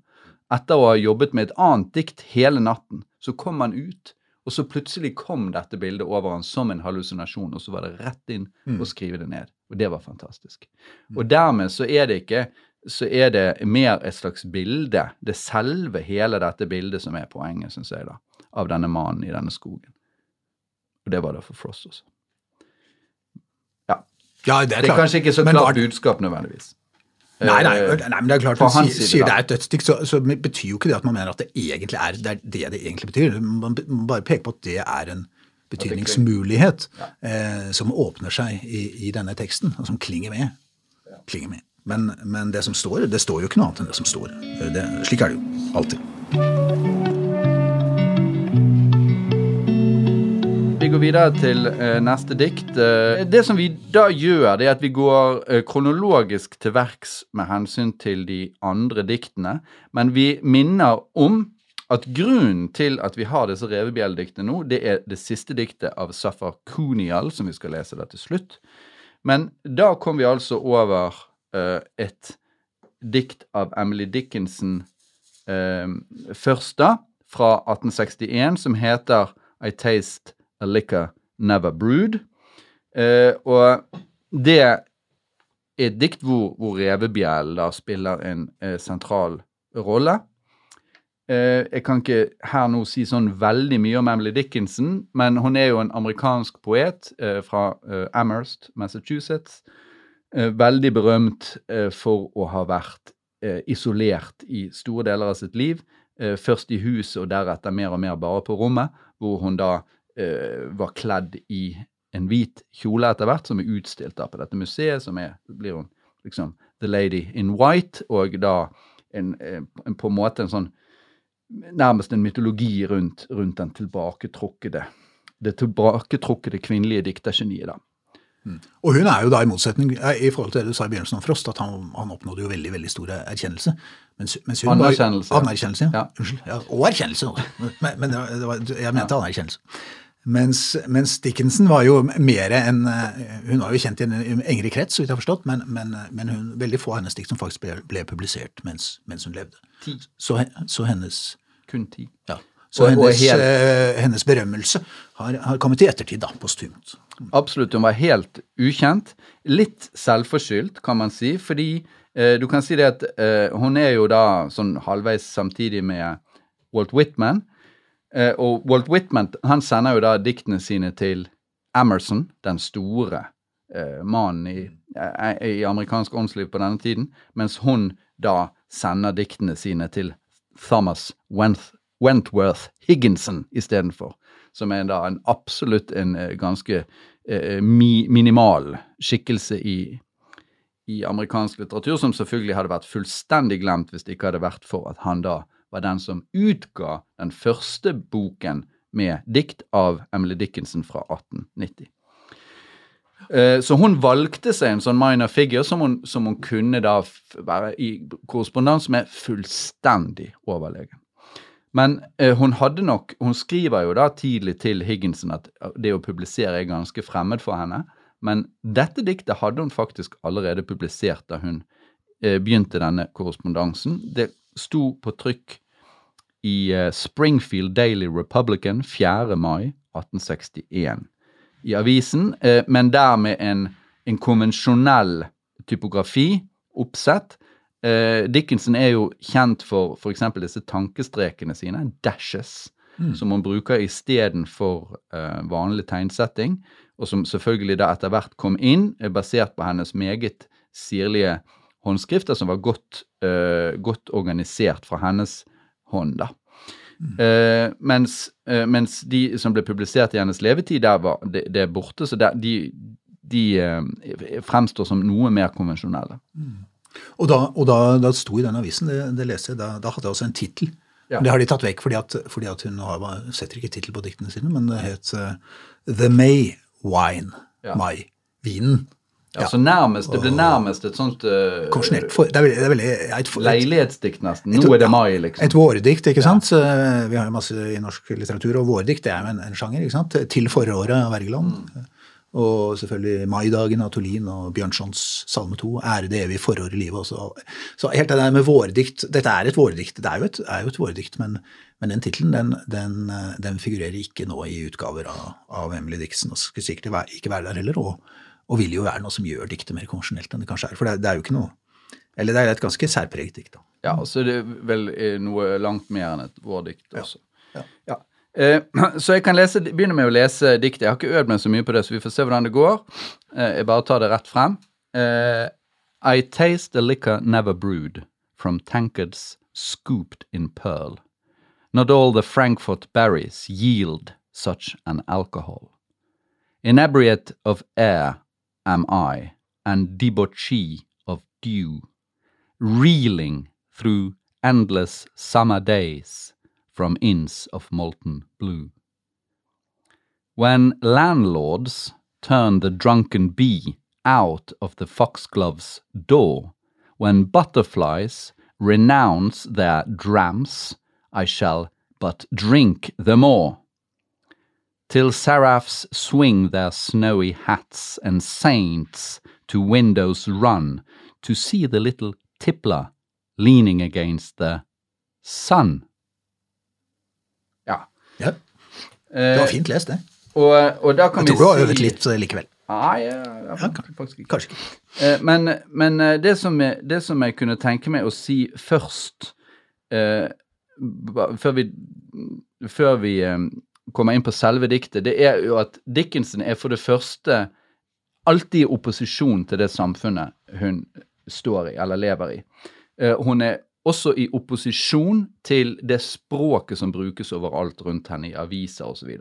Etter å ha jobbet med et annet dikt hele natten, så kom han ut, og så plutselig kom dette bildet over han som en hallusinasjon, og så var det rett inn Mm. og skrive det ned. Og det var fantastisk. Og dermed så er det ikke så er det mer et slags bilde, det selve hele dette bildet som er poenget, syns jeg, da, av denne mannen i denne skogen. Og det var det for Frost også. Ja, det er, Det er kanskje ikke så Men klart var- budskap nødvendigvis. Nei, nei, Eh, nei, men det er klart, fra når hans sier, sier det er et dødsdikt, så, så betyr jo ikke det at man mener at det egentlig er det, er det det egentlig betyr. Man bare peke på at det er en betydningsmulighet eh, som åpner seg i, i denne teksten, og som klinger med. Klinger med. Men, men det som står, det står jo ikke noe annet enn det som står. Det, slik er det jo alltid. Vi går videre til eh, neste dikt. Eh, det som vi da gjør, det er at vi går eh, kronologisk til verks med hensyn til de andre diktene, men vi minner om at grunnen til at vi har disse revebjellediktene nå, det er det siste diktet av Safar Kunial, som vi skal lese der til slutt. Men da kom vi altså over uh, et dikt av Emily Dickinson uh, først da, fra 1861, som heter I Taste a Liquor Never Brewed. Uh, og det er et dikt hvor, hvor revebjellen spiller en sentral rolle. Eh, jeg kan ikke her nå si sånn veldig mye om Emily Dickinson, men hun er jo en amerikansk poet eh, fra eh, Amherst, Massachusetts. Veldig berømt for å ha vært isolert i store deler av sitt liv. Først i huset, og deretter mer og mer bare på rommet, hvor hun da var kledd i en hvit kjole etter hvert, som er utstilt da på dette museet, som er, blir hun liksom The Lady in White, og da en, en, på en måte en sånn nærmest en mytologi rundt, rundt den tilbaketrukkede det tilbaketrukkede kvinnelige diktergeniet. da. Og hun er jo da i motsetning i forhold til det du sa i begynnelsen om Frost, at han, han oppnådde jo veldig veldig stor erkjennelse. Mens, mens hun anerkjennelse. Var, anerkjennelse, ja. Unnskyld. Ja, og erkjennelse. Men, men det var, jeg mente ja. anerkjennelse. Mens, mens, Dickinson var jo mer enn Hun var jo kjent i en engere krets, så vidt jeg har forstått, men, men, men hun, veldig få av hennes dikt som faktisk ble, ble publisert mens, mens, hun levde. Så, så hennes Kun ti. Ja. Så hennes, helt, uh, hennes, berømmelse har, har, kommet i ettertid, da, postumt. Absolutt. Hun var helt ukjent. Litt selvforskyldt, kan man si. Fordi eh, du kan si det at eh, hun er jo da sånn halvveis samtidig med Walt Whitman. Og Walt Whitman han sender jo da diktene sine til Emerson, den store mannen i, i amerikansk åndsliv på denne tiden, mens hun da sender diktene sine til Thomas Wentworth Higginson istedenfor. Som er da en absolutt en eh, ganske eh, mi, minimal skikkelse i, i, amerikansk litteratur, som selvfølgelig hadde vært fullstendig glemt hvis det ikke hadde vært for at han da var den som utga den første boken med dikt av Emily Dickinson fra 1890. Eh, så hun valgte seg en sånn minor figure som hun, som hun kunne da være i korrespondanse med fullstendig overlegen. Men eh, hun hadde nok Hun skriver jo da tidlig til Higginson at det å publisere er ganske fremmed for henne. Men dette diktet hadde hun faktisk allerede publisert da hun eh, begynte denne korrespondansen. Det sto på trykk i eh, Springfield Daily Republican 4. mai 1861 i avisen, eh, men der med en, en konvensjonell typografi, oppsett, Uh, Dickinson er jo kjent for f.eks. disse tankestrekene sine, dashes, mm. som hun bruker istedenfor uh, vanlig tegnsetting, og som selvfølgelig da etter hvert kom inn, er basert på hennes meget sirlige håndskrifter, som var godt, uh, godt organisert fra hennes hånd. da. Mm. Uh, mens, uh, mens, de som ble publisert i hennes levetid, der var det, det er borte. Så der, de, de uh, fremstår som noe mer konvensjonelle. Mm. Og da, og da, da sto i den avisen, det, det leste jeg, da, da hadde jeg også en tittel. Ja. Det har de tatt vekk fordi at, fordi at hun har, setter ikke tittel på diktene sine, men det het The May Wine. Ja. Mai-vinen. Ja, ja, nærmest, Det blir nærmest et sånt uh, for, det er veldig, det er veldig, et, Leilighetsdikt, nesten. Nå er det mai, liksom. Et vårdikt, ikke sant. Så, vi har jo masse i norsk litteratur, og vårdikt det er jo en, en sjanger. ikke sant? Til foråret av Wergeland. Mm. Og selvfølgelig Maidagen av Tolin og Bjørnsons Salme 2. Ære det evige forår i livet også. Så helt det der med vårdikt Dette er et vårdikt. Det er jo et, er jo et vårdikt, men, men den tittelen den, den, den, figurerer ikke nå i utgaver av, av Emily Dixon, og skal sikkert ikke være der heller. Og, og, vil jo være noe som gjør diktet mer konvensjonelt enn det kanskje er. For det, det, er jo ikke noe Eller det er et ganske særpreget dikt. da. Ja, og så er det vel noe langt mer enn et vårdikt også. Ja. ja. ja. Eh, så jeg kan lese, begynne med å lese diktet. Jeg har ikke øvd meg så mye på det, så vi får se hvordan det går. Eh, jeg bare tar det rett frem. Eh, I taste the liquor never brewed from tankards scooped in pearl. Not all the Frankfurt berries yield such an alcohol. Inebriate of air am I, and debauchee of dew, reeling through endless summer days from inns of molten blue. When landlords turn the drunken bee out of the foxglove's door, when butterflies renounce their drams, I shall but drink the more. Till seraphs swing their snowy hats and saints to windows run to see the little tippler leaning against the sun. Ja. ja. Det var fint lest, det. Og, og jeg tror du har øvet litt eh, likevel. Nei, ja, ja, faktisk ikke. Kanskje ikke. Eh, men, men eh, det, som jeg, det, som jeg, kunne tenke meg å si først, eh, før vi, før vi eh, kommer inn på selve diktet, det er jo at Dickinson er for det første alltid i opposisjon til det samfunnet hun står i, eller lever i. Eh, hun er også i opposisjon til det språket som brukes overalt rundt henne i aviser osv.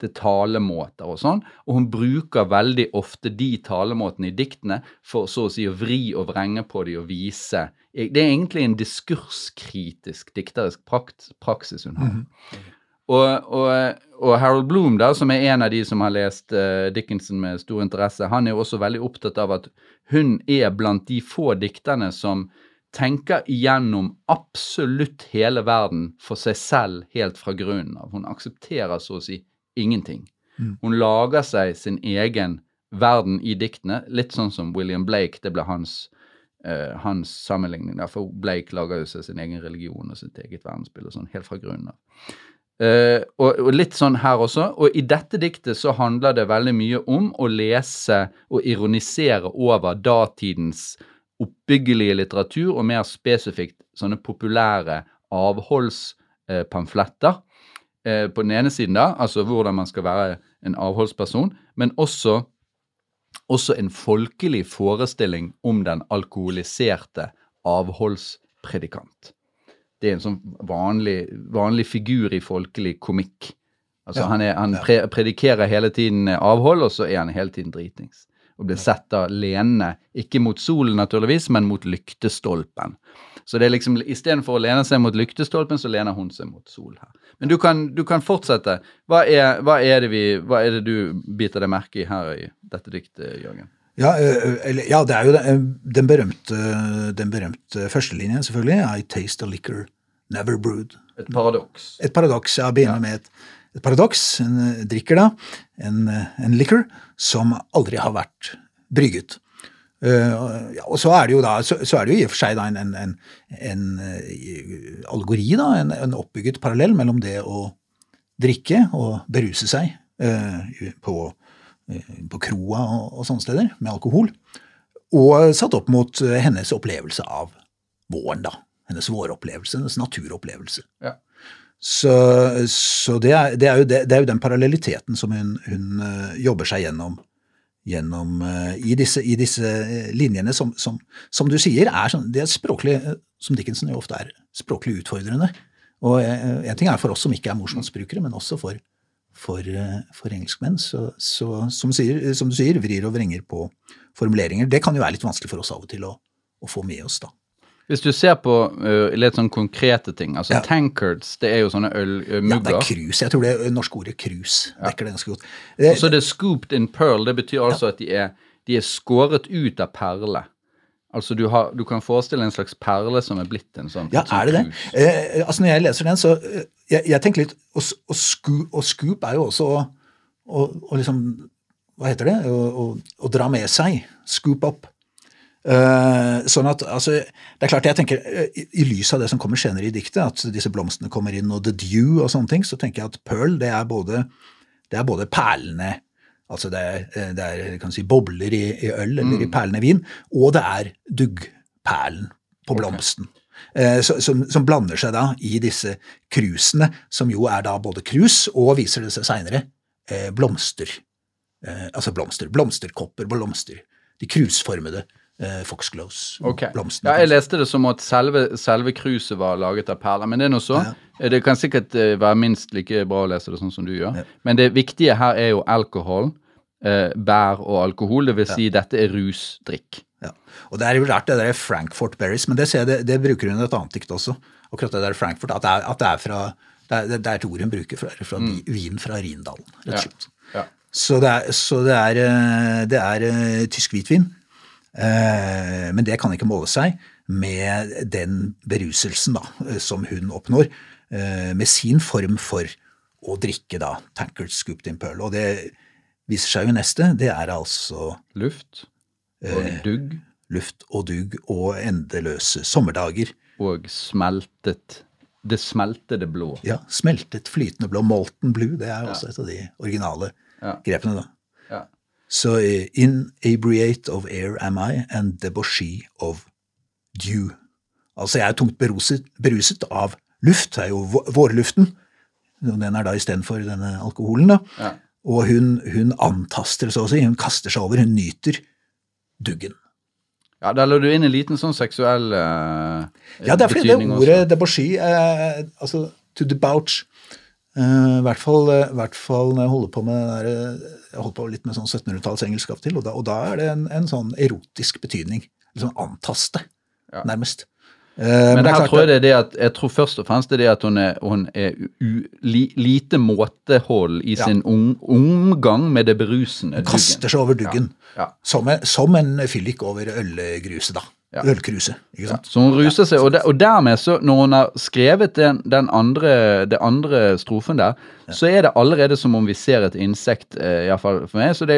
Til talemåter og sånn. Og hun bruker veldig ofte de talemåtene i diktene for så å si å vri og vrenge på de og vise Det er egentlig en diskurskritisk dikterisk praksis hun har. Mm. Og, og, og, Harold Bloom, da, som er en av de som har lest uh, Dickinson med stor interesse, han er jo også veldig opptatt av at hun er blant de få dikterne som tenker igjennom absolutt hele verden for seg selv helt fra grunnen av. Hun aksepterer så å si ingenting. Mm. Hun lager seg sin egen verden i diktene, litt sånn som William Blake. Det ble hans, uh, hans sammenligning. Der, for Blake lager jo seg sin egen religion og sitt eget verdensbilde sånn helt fra grunnen av. Uh, og, og, litt sånn her også. Og i dette diktet så handler det veldig mye om å lese og ironisere over datidens oppbyggelige litteratur, og mer spesifikt sånne populære avholdspamfletter. Uh, på den ene siden, da, altså hvordan man skal være en avholdsperson, men også, også en folkelig forestilling om den alkoholiserte avholdspredikant det er en sånn vanlig, vanlig figur i folkelig komikk. Altså ja, Han, er, han pre predikerer hele tiden avhold, og så er han hele tiden dritings. Og blir sett da lene, ikke mot solen naturligvis, men mot lyktestolpen. Så det er liksom, istedenfor å lene seg mot lyktestolpen, så lener hun seg mot sol her. Men du kan, du kan fortsette. Hva er, hva, er vi, hva er, det du biter deg merke i her i dette diktet, Jørgen? Ja, eller, ja, det er jo den berømte, den berømte førstelinjen, selvfølgelig. I taste a liquor never brewed. Et paradoks. Et paradoks, ja. Begynner ja. med et, et, paradoks. En drikker da en, en liquor som aldri har vært brygget. Uh, ja, og så er det jo da, så, så er det jo i og for seg da en, en, en, en allegori, da, en, en, oppbygget parallell mellom det å drikke og beruse seg uh, på på kroa og, og sånne steder med alkohol. Og satt opp mot eh, hennes opplevelse av våren, da. Hennes våropplevelse, hennes naturopplevelse. Ja. Så, så det, er, det, er det, det, er, jo den parallelliteten som hun, hun uh, jobber seg gjennom, gjennom i, disse, i, disse, linjene, som, som, som, du sier, er sånn, det er språklig, som Dickinson jo ofte er, språklig utfordrende. Og En ting er for oss som ikke er morsmålsbrukere, men også for, for, eh, for engelskmenn. Så, så som, sier, som, du sier, vrir og vrenger på formuleringer. Det kan jo være litt vanskelig for oss av og til å, å få med oss, da. Hvis du ser på uh, litt sånn konkrete ting, altså ja. tankards, det er jo sånne ølmugger. Ja, det er krus. Jeg tror det er norske ordet krus dekker det ganske godt. Det, og så er det scooped in pearl. Det betyr altså ja. at de er, de er skåret ut av perle. Altså du, har, du, kan forestille en slags perle som er blitt en sånn Ja, er det det? Eh, altså Når jeg leser den, så eh, jeg, jeg tenker litt Og, og, scoop, og, scoop, er jo også å, liksom Hva heter det? Å, dra med seg. Scoop up. Eh, sånn at, altså, det er klart jeg tenker, i, i lys av det som kommer senere i diktet, at disse blomstene kommer inn, og the dew og sånne ting, så tenker jeg at pearl det er både, det er både perlene Altså det er, eh, det er kan si, bobler i, i øl eller mm. i perlende vin, og det er duggperlen på blomsten. Okay. Eh, som, som, blander seg da i disse krusene, som jo er da både krus og, viser det seg seinere, eh, blomster. Eh, altså blomster. Blomsterkopper, blomster. De krusformede eh, foxglows-blomstene. Ja, jeg leste det som at selve, selve kruset var laget av perler, men det er nå så. Ja. Eh, det kan sikkert være minst like bra å lese det sånn som du gjør. Ja. Men det viktige her er jo alkohol eh, bær og alkohol. Det vil si ja. dette er rusdrikk. Ja. Og Det er jo rart det der Frankfurt Berries, men det, det, det bruker hun i et annet dikt også. Akkurat det der Frankfurt, At det er, at det er fra det er, det er, et ord hun bruker fra, fra mm. vin fra Rindalen, rett og slett. Ja. Så, det er, så det er, eh, det er tysk hvitvin. Uh, men det kan ikke måle seg med den beruselsen da, som hun oppnår uh, med sin form for å drikke da, tankard scooped in pearl. Og det, viser seg jo neste, det er altså Luft og eh, dugg. luft og dugg og endeløse sommerdager. Og smeltet Det smeltede blå. Ja, smeltet flytende blå. Molten blue, det er også ja. et av de originale ja. grepene, da. Så er inabriate of air am I, and debauchee of dew. Altså, jeg er tungt beruset, beruset av luft, det er jo vårluften. Den er da istedenfor denne alkoholen, da. Ja. Og hun, hun, antaster, så å si. Hun kaster seg over. Hun nyter duggen. Ja, Der la du inn en liten sånn seksuell uh, Ja, det er fordi det ordet debauchy, uh, altså to debauch eh, I hvert fall, uh, hvert fall når jeg holder på med der, Jeg holder på litt med sånn 1700-tallsengelsk av og til, og da, og da er det en, en, sånn erotisk betydning. Liksom antaste, ja. nærmest. Men, men her tror jeg det er det at jeg tror først og fremst det er det at hun er, hun er u, li, lite måtehold i ja. sin omgang med det berusende. Hun kaster seg over duggen. Ja. Som, en, som en fyllik over ølgruset, da. Ja. Ølkruse. ikke sant? Ja, så hun ruser seg, og, der, og, dermed, så når hun har skrevet den, den andre, det andre strofen der, ja. så er det allerede som om vi ser et insekt, eh, iallfall for meg. så det,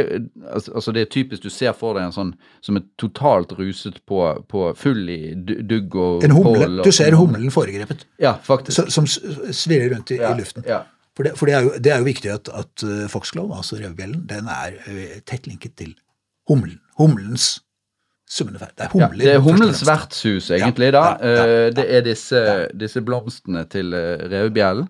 altså, altså, det er typisk du ser for deg en sånn som er totalt ruset på, på full i dugg og en humle, og, Du ser humlen foregrepet. Ja, faktisk. som svirrer rundt i, i luften. Ja. For, det, for det, er jo, det, er jo, viktig at, at uh, Foxglove, altså revebjellen, den er uh, tett linket til humlen. Humlens summende feil. Det er humler. Ja, det er humlens vertshus, egentlig. da. Ja, ja, det er disse, disse, blomstene til uh, revebjellen.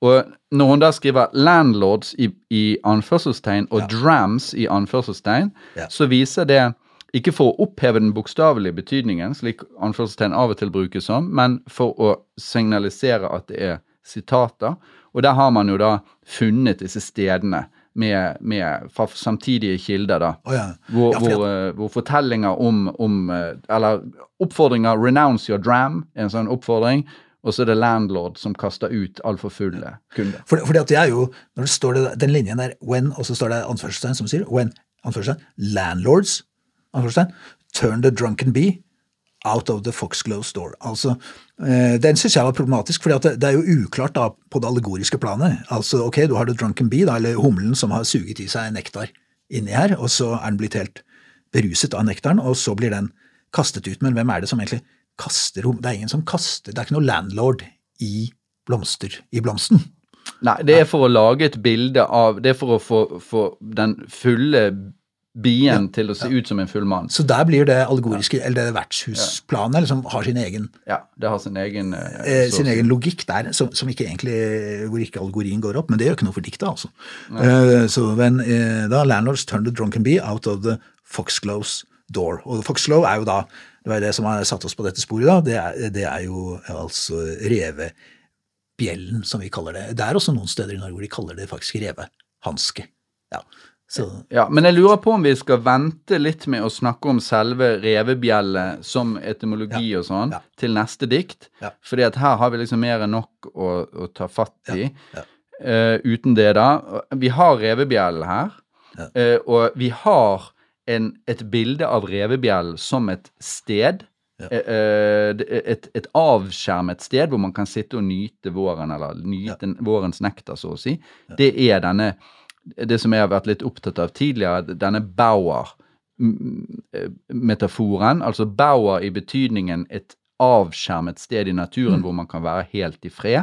Og når hun da skriver 'landlords' i, i anførselstegn og 'drams' i anførselstegn, så viser det ikke for å oppheve den bokstavelige betydningen, slik anførselstegn av og til brukes som, men for å signalisere at det er sitater. Og der har man jo da funnet disse stedene med, med fra samtidige kilder, da. Oh, ja. hvor, ja, hvor, uh, hvor, fortellinger om, om uh, Eller oppfordringer 'renounce your dram' er en sånn oppfordring. Og så er det landlord som kaster ut altfor fulle kunder. For, fordi at det er jo, når det står det, Den linjen der 'when', og så står det anførselstegn som sier 'when', anførselstegn, landlords, anførselstegn, 'turn the drunken bee', out of the Foxglove store. Altså, eh, Den syns jeg var problematisk, for det, det, er jo uklart da, på det allegoriske planet. Altså, ok, Du har The Drunken Bee, da, eller humlen som har suget i seg nektar inni her, og så er den blitt helt beruset av nektaren, og så blir den kastet ut. Men hvem er det som egentlig kaster humlen? Det er ingen som kaster, det er ikke noe landlord i blomster i blomsten. Nei, det er for å lage et bilde av Det er for å få, få den fulle bien ja, til å se ja. ut som en full mann. Så der blir det allegoriske, eller det vertshusplanet, liksom har sin egen Ja, det har sin egen eh, eh Sin egen logikk der, som, som, ikke egentlig, hvor ikke allegorien går opp. Men det gjør ikke noe for diktet, altså. Uh, så when, uh, da landlords turn the drunken bee out of the foxgloves door. Og foxglove er jo da det var det som har satt oss på dette sporet, da. Det er, det er jo altså revebjellen, som vi kaller det. Det er også noen steder i Norge hvor de kaller det faktisk revehanske. Ja. Så. Ja, Men jeg lurer på om vi skal vente litt med å snakke om selve revebjelle som etymologi ja, og sånn, ja. til neste dikt. Ja. Fordi at her har vi liksom mer enn nok å, å ta fatt i. Uh, uten det, da. Vi har revebjellen her, uh, og vi har en, et bilde av revebjellen som et sted. Uh, et, et, avskjermet sted hvor man kan sitte og nyte våren, eller nyte vårens nektar, så å si. Det er denne det som jeg har vært litt opptatt av tidligere, denne Bauer-metaforen. Altså Bauer i betydningen et avskjermet sted i naturen mm. hvor man kan være helt i fred.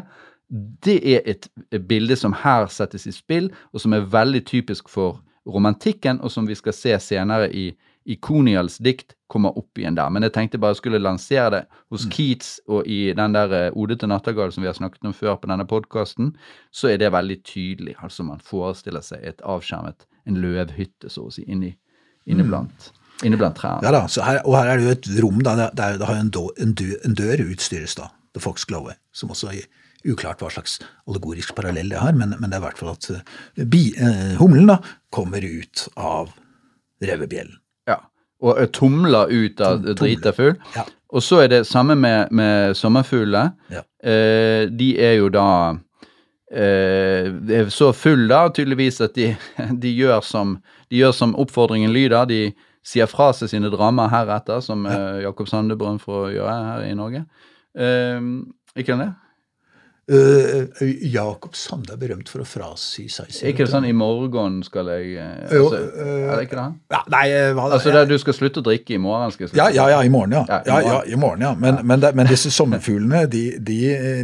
Det er et bilde som her settes i spill, og som er veldig typisk for romantikken, og som vi skal se senere i Ikonials dikt kommer opp igjen der. Men jeg tenkte bare jeg skulle lansere det hos mm. Keats og i den der eh, Ode til nattergal som vi har snakket om før på denne podkasten, så er det veldig tydelig. Altså man forestiller seg et avskjermet, en løvhytte, så å si, inni, inniblant. mm. blant. Inne blant trærne. Ja da, her, og her er det jo et rom da, der det har en, en, dør, en dør utstyres da, The Fox Glowe, som også er uklart hva slags allegorisk parallell det har, men, men det er i hvert fall at uh, bi, uh, humlen da kommer ut av revebjellen og tomler ut av drita fugl. Ja. Og så er det samme med, med sommerfuglene. Ja. Eh, de er jo da eh, er så full da, tydeligvis, at de, de, gjør som, de, gjør som, oppfordringen lyder. De sier fra seg sine drammer heretter, som ja. eh, Jakob Sandebrun får gjøre her i Norge. Eh, ikke det? Uh, Jakob Sande er berømt for å frasi seg selv. ikke sånn 'i morgen skal jeg' uh, altså, Er det ikke det? Ja, nei, hva, altså det, Du skal slutte å drikke i morgen? skal ja, ja, ja, i morgen, ja. ja, i morgen. ja, i morgen, ja. Men, men, det, men disse sommerfuglene, de, de,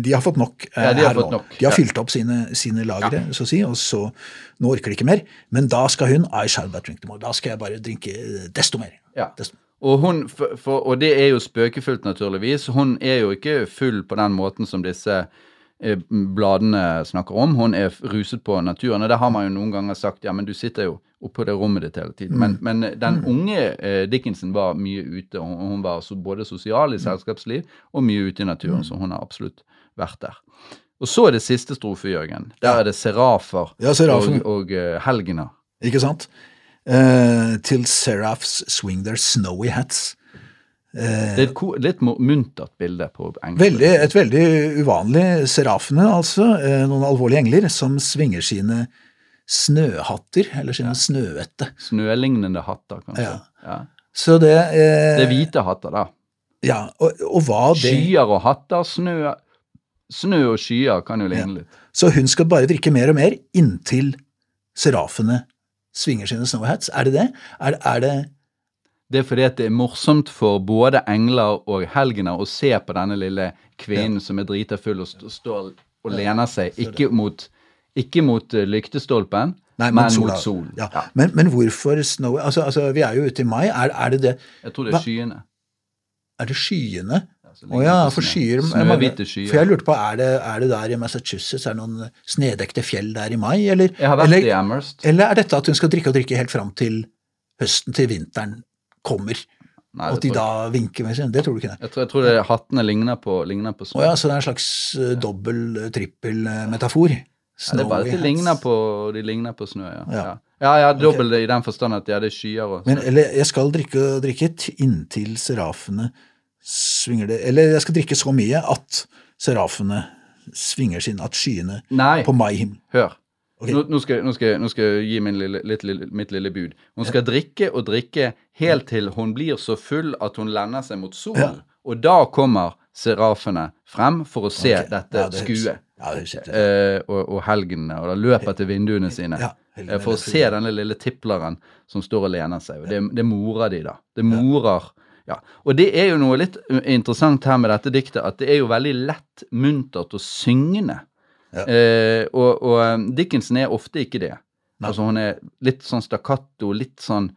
de, har fått nok ja, de har fått nå. Nok. De har fylt opp sine, sine lagre, så å si, og så Nå orker de ikke mer. Men da skal hun I shall but drink tomorrow. Da skal jeg bare drinke desto mer. Ja. Desto. Og, hun, for, for, og det er jo spøkefullt, naturligvis. Hun er jo ikke full på den måten som disse eh, bladene snakker om. Hun er ruset på naturen. Og det har man jo noen ganger sagt ja, men du sitter jo oppå det rommet ditt hele tiden. Men, men den unge eh, Dickinson var mye ute. og Hun var så både sosial i selskapsliv og mye ute i naturen, så hun har absolutt vært der. Og så er det siste strofe, Jørgen. Der er det serafer Ja, og, og eh, helgener. Ikke sant? Uh, til seraphs swing their snowy hats. Det er et litt muntert bilde på. Veldig, et veldig uvanlig serafene, altså. Eh, noen alvorlige engler som svinger sine snøhatter, eller sine snøete. Snølignende hatter, kanskje. Ja. Ja. Så det eh, Det er hvite hatter, da. Ja, og, og hva det Skyer og hatter. Snø, snø og skyer kan jo ligne litt. Så hun skal bare drikke mer og mer inntil serafene svinger sine snowhats? Er det det? Er, er det Det er fordi at det er morsomt for både engler og helgener å se på denne lille kvinnen som er drita full og st står og lener seg, ikke mot, ikke mot eh, lyktestolpen, Nei, men sola. mot solen. Ja. Ja. Men, men hvorfor snow altså, altså, Vi er jo ute i mai. Er, er det det Jeg tror det er skyene. Er det skyene? Å ja, for skyer Snøhvite skyer. For jeg lurte på, er det, er det der i Massachusetts er det noen snedekte fjell der i mai, eller, Jeg har vært eller, i Amherst. eller er dette at hun skal drikke og drikke helt fram til høsten, til vinteren kommer, Nei, at de da jeg. vinker med sin? Det tror du ikke det? Jeg tror, jeg tror det, hattene ligner på, ligner på. Å ja, så det er en slags uh, dobbel, uh, trippel uh, metafor? Ja, det er bare at de ligner på, de ligner på snø, ja. Ja. Ja, ja, ja okay. i den forstand at ja, det er skyer og Men eller, jeg skal drikke og drikke inntil serafene svinger det Eller jeg skal drikke så mye at serafene svinger sin At skyene Nei, på maihimmelen hør. Ok. Nå, nå, skal, nå, skal, nå skal jeg gi min lille, litt, lille, mitt lille bud. Hun skal drikke og drikke helt til hun blir så full at hun lender seg mot solen. Ja. Og da kommer serafene frem for å se okay. dette Ja, det. Ja, ut. Eh, og, og helgenene, og da løper til vinduene sine. Ja, eh, for å se denne lille tipleren som står og lener seg. Og det, det morer de, da. Det morer ja. Og det er jo noe litt uh, interessant her med dette diktet, at det er jo veldig lett, muntert og syngende. Ja. Eh, og, og um, Dickinson er ofte ikke det. Nei. Altså Hun er litt sånn stakkato, litt sånn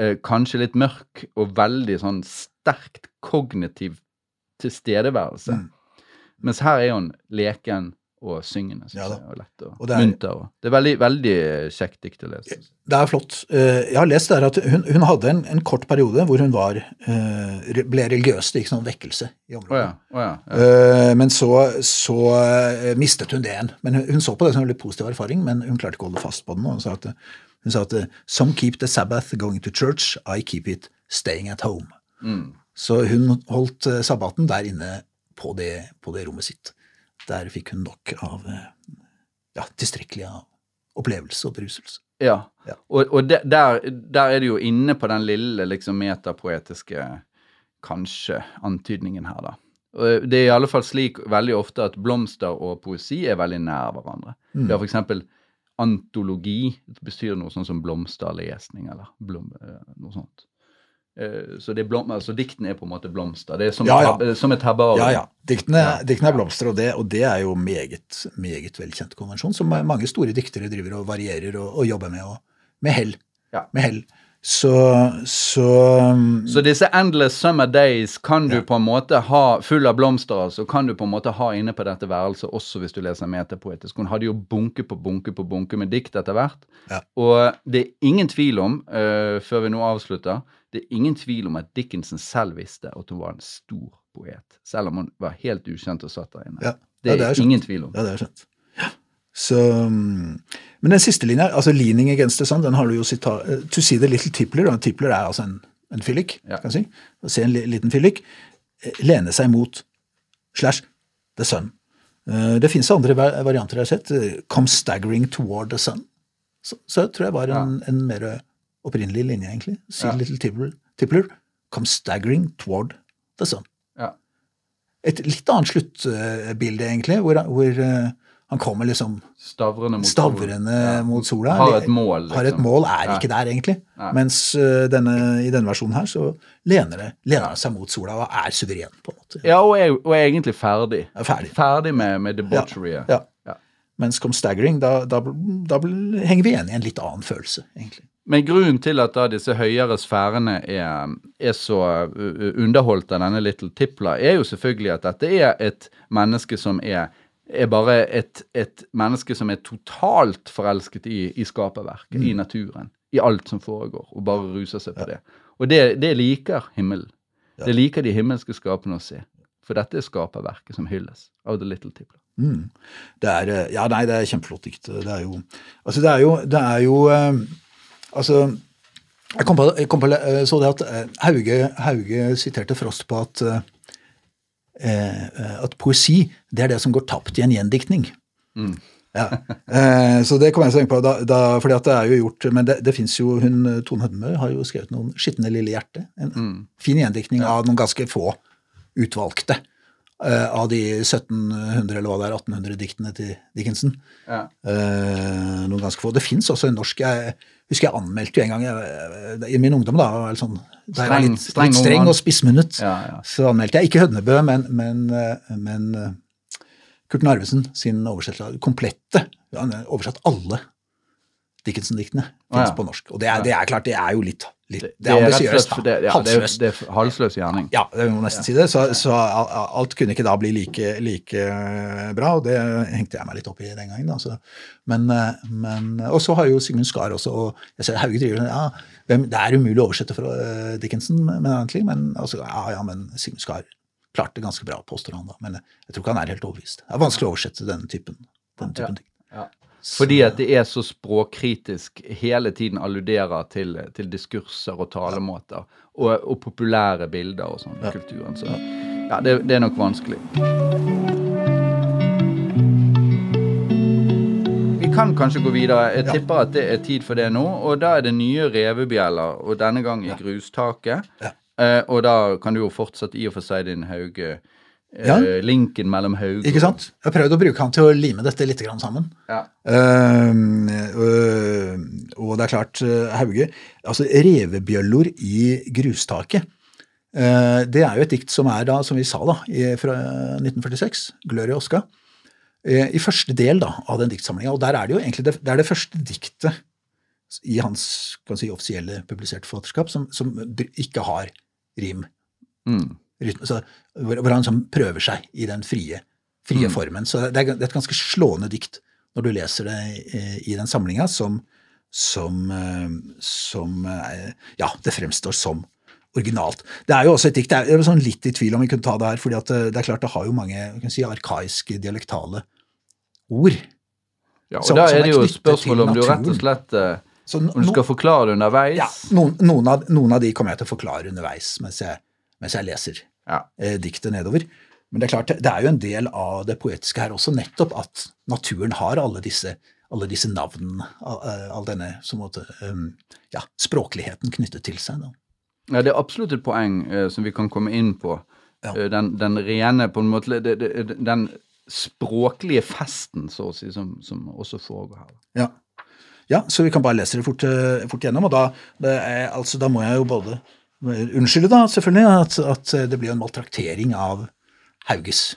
eh, kanskje litt mørk og veldig sånn sterkt kognitiv tilstedeværelse. Mm. Mens her er hun leken og syngende, Ja og lett og, Og det er- munter. Og, det er veldig, veldig kjekt dikt å lese. Det er flott. Eh, Jeg har lest der at hun, hun hadde en, en kort periode hvor hun var, eh, ble religiøs. Det gikk sånn vekkelse i området. Oh ja. oh ja. Eh, Men så, så mistet hun det igjen. Men hun, hun så på det som en veldig positiv erfaring, men hun klarte ikke å holde fast på den. Og hun sa at, hun sa at Some keep the Sabbath going to church, I keep it staying at home. Mm. Så hun holdt sabbaten der inne på det, på det rommet sitt. Der fikk hun nok av eh, ja, tilstrekkelig av opplevelse og beruselse. Ja. Ja. Og, og de, der, der er det jo inne på den lille liksom metapoetiske kanskje antydningen her, da. Det er i alle fall slik veldig ofte at blomster og poesi er veldig nær hverandre. Mm. Vi har for eksempel antologi. Det bestyr noe sånn som blomsterlesning, eller blom, eh, noe sånt. Eh, Så, det blom, altså diktene er på en måte blomster. Det er som, Ja, ja. Et, hab- som et herbarium. Ja, ja. Diktene, Ja. diktene er blomster, og det, og det er jo meget, meget velkjent konvensjon, som mange store diktere driver og varierer og, og jobber med, og, med hell. Ja. Med hell. Så, så um, Så disse endless summer days kan du på en måte ha full av blomster, altså, kan du på en måte ha inne på dette værelset også hvis du leser metapoetisk. Hun hadde jo bunke på bunke på bunke med dikt etter hvert. Og det er ingen tvil om, uh, før vi nå avslutter, det er ingen tvil om at Dickinson selv visste at hun var en stor poet. Selv om hun var helt ukjent og satt der inne. Ja. Det Ja, er, det er ingen tvil om. Ja, det er skjønt. Så, um, men den siste linja, altså 'Leaning against the sun', den har du jo sitat eh, To see the little tippler, og tippler er altså en, en fyllik, Ja. kan si. Å se en liten fyllik. eh, Lene seg mot slash the sun. Eh, Det fins andre varianter jeg har sett. 'Come staggering toward the sun'. Så, så tror jeg var en, en mer opprinnelig linje, egentlig. See Ja. little tippler, tippler. 'Come staggering toward the sun'. Ja. Et litt annet sluttbilde, egentlig, hvor, hvor eh, han kommer liksom Stavrende mot stavrende solen. Ja. mot sola. Har et mål, Har et liksom. mål, er ikke der, egentlig. Nei. Mens eh, denne, i denne versjonen her så lener det lener han seg mot sola og er suveren, på en måte. Ja, og er, og er egentlig ferdig. Er ferdig. Ferdig med, med debaucheryet. Ja. Ja. Mens Come Staggering, da, da, da henger vi igjen i en litt annen følelse, egentlig. Men grunnen til at da disse høyere sfærene er, er så underholdt av denne Little Tipla, er jo selvfølgelig at dette er et menneske som er er bare et, et menneske som er totalt forelsket i, i skaperverket, i naturen, i alt som foregår, og bare ruser seg på det. Og det, det liker himmelen. Det liker de himmelske skapene å se. For dette er skaperverket som hylles av The Little Tipla. Mm. Det er, eh, ja, nei, det er kjempeflott dikt. Det er jo Altså, det er jo, det er jo eh, Altså jeg kom på, jeg kom på eh, så det at eh, Hauge, Hauge siterte Frost på at, eh, eh, at poesi det er det som går tapt i en gjendiktning. Mm. Ja. Eh, så det kom jeg til å tenke på, da, da, fordi at det er jo gjort Men det, det fins jo hun, Tone Hødmø har jo skrevet noen 'Skitne lille hjerte'. En Mm. fin gjendiktning av noen ganske få utvalgte eh, av de 1700 eller hva det er, 1800 diktene til Dickinson. Ja. Eh, noen ganske få. Det fins også en norsk Jeg husker jeg anmeldte jo en gang i min ungdom, da, var sånn, da jeg var Streng- litt, streng litt streng og spissmunnet, Ja, ja. så anmeldte jeg ikke Hødnebø, men, men, eh, men eh, Kurt Narvesen sin oversettelse av komplette. Han oversatt alle Dickinson-diktene finnes ah, ja. på norsk. Og det er, det er klart, det er jo litt, litt Det, er ambisiøst, da. det- ja, det, Halsløst. det er halsløs gjerning. Ja, det må nesten si det. Så, så al- al- alt kunne ikke da bli like, like eh, bra, og det hengte jeg meg litt opp i den gangen. Da. Så, men, eh, men, og så har jo Sigmund Skar også, og jeg ser Hauge driver ja, Det er umulig å oversette fra eh, Dickinson, men, men altså, ja, ja, men Sigmund Skar klarte ganske bra, påstår han da. Men jeg tror ikke han er helt overbevist. Det er vanskelig å oversette denne typen, denne typen ting. Ja. Fordi at det er så språkkritisk, hele tiden alluderer til, til diskurser og talemåter, og, og populære bilder og sånn i kulturen. Så ja, det, det er nok vanskelig. Vi kan kanskje gå videre. Jeg Ja. tipper at det er tid for det nå. Og da er det nye revebjeller, og denne gang i grustaket. Ja. Eh, og da kan du jo fortsatt i og for seg din Hauge Ja. Linken mellom Haug Ikke sant? Jeg har prøvd å bruke han til å lime dette litt grann sammen. Ja. Uh, uh, og det er klart, øh, Hauge Altså, revebjøllor i grustaket. Uh, det er jo et dikt som er da, som vi sa, da, i, fra 1946. 'Gloria Oska'. eh, I første del da, av den diktsamlinga. Og der er det jo egentlig det, det er det første diktet i hans kan si, offisielle publiserte forfatterskap som, som ikke har rim Mm. Rytme, så, hvor, han sånn prøver seg i den frie, frie Mm. formen. Så det er, det er et ganske slående dikt når du leser det i, i den samlinga, som, som, eh, som eh, Ja, det fremstår som originalt. Det er jo også et dikt Jeg er sånn litt i tvil om vi kunne ta det her, fordi eh, det er klart det har jo mange kan si, arkaiske, dialektale ord. Ja, og Som- da er det jo et spørsmål om du rett og slett eh, Om du skal forklare det underveis. ja, noen, noen, av, noen av de kommer jeg til å forklare underveis mens jeg, mens jeg leser Ja. eh, diktet nedover. Men det er klart, det er jo en del av det poetiske her også, nettopp at naturen har alle disse, alle disse navnene, all, eh, all denne som måtte, um, ja, språkligheten knyttet til seg. Da. Ja, det er absolutt et poeng eh, som vi kan komme inn på. Ja. Eh, den, den rene, på en måte, det, det, den språklige festen, så å si, som, som også foregår her. Ja. ja, så vi kan bare lese det fort, fort gjennom, og da, det er, altså, da må jeg jo både unnskylde da, selvfølgelig, at, at det blir en maltraktering av Hauges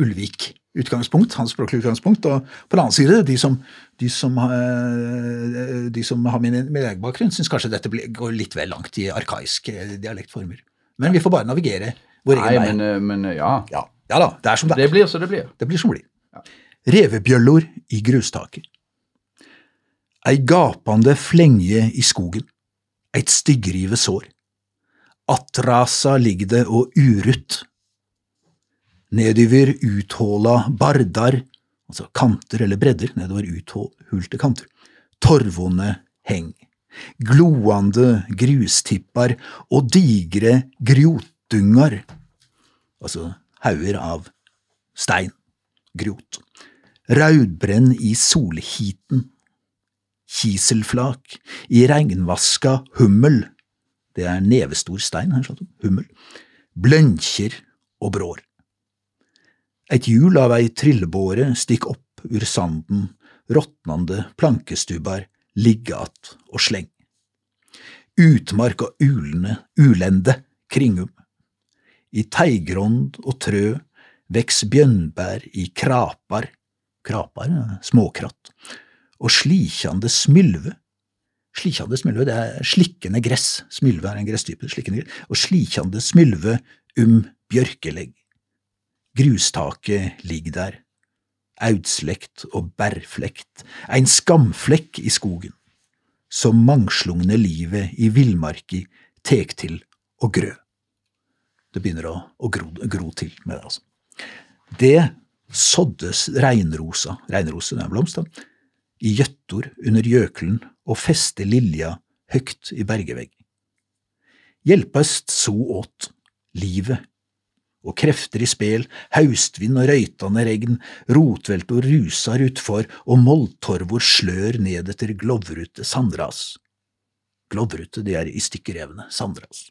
Ulvik-utgangspunkt, hans språklige utgangspunkt, og på den annen side, de som, de som, eh, de som har min, bakgrunn, syns kanskje dette blir, går litt vel langt i arkaiske dialektformer. Men vi får bare navigere vår Nei, egen vei. men, eh, men eh, ja. Ja, ja da, det er som det er. Det blir så det blir. Det blir som blir. Revebjøllor i grustaket. Ei gapande flenge i skogen, eit styggrive sår. Attrasa ligg det og urut. Nedover uthåla bardar, altså kanter eller bredder, nedover uthulte kanter. Torvone heng. Gloande grustippar og digre grjotdungar, altså hauger av stein, grot. Raudbrenn i solhiten. Kiselflak i regnvaska hummel. Det er nevestor stein her, hummel. Blønkjer og brår. Et hjul av ei trillebåre stikk opp ur sanden, råtnande plankestubbar ligge og sleng. Utmark og ulende, ulende kringum. I teigrond og trø veks bjønnbær i krapar, krapar, småkratt, og slikjande smylve. Slikjande smylve, det er slikkende gress, smylve er en gresstype, slikkende gress, og slikjande smylve um bjørkelegg. Grustaket ligger der, audslekt og bærflekt, ein skamflekk i skogen, som mangslungne livet i villmarki tek til og grø. Det begynner å, å gro, gro, til med det, altså. Det såddes reinrosa, reinrose er en blomst, i gjøttor under gjøkelen og feste lilja høgt i bergevegg. Hjelpast so åt, livet og krefter i spel, haustvind og røytande regn, rotveltor rusar utfor og moldtorvor slør ned etter glovrute sandras. Glovrute, det er i stykkerevne sandras.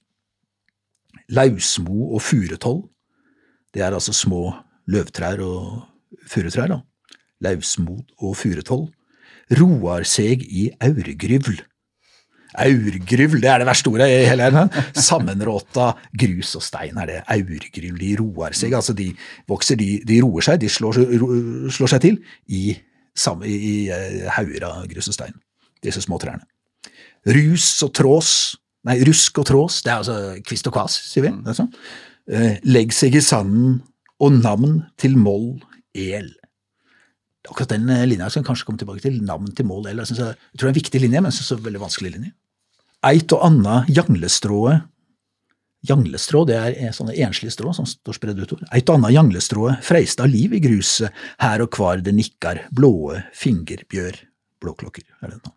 Lausmo og furutoll, det er altså små løvtrær og furutrær, da. Lausmod og furutoll. Roar seg i aurgryvl Aurgryvl, det er det verste ordet i hele verden. Sammenråta grus og stein er det. Aurgryvl, de roer seg. Altså, de vokser, de, de roer seg, de slår, slår seg til i, i, i eh, hauger av grus og stein. Disse små trærne. Rus og trås, nei, rusk og trås, det er altså kvist og kvas, sier vi. Sånn. Eh, legg seg i sanden, og navn til moll el. Akkurat den eh, linja skal jeg kanskje komme tilbake til. Navn til mål eller Jeg, jeg, tror det er en viktig linje, men jeg synes det er en veldig vanskelig linje. Eit og anna janglestrået Janglestrå det er sånne enslige strå som står spredd utover. Eit og anna janglestrået freista liv i gruset, her og kvar det nikkar, blåe fingerbjør, blåklokker er det nå.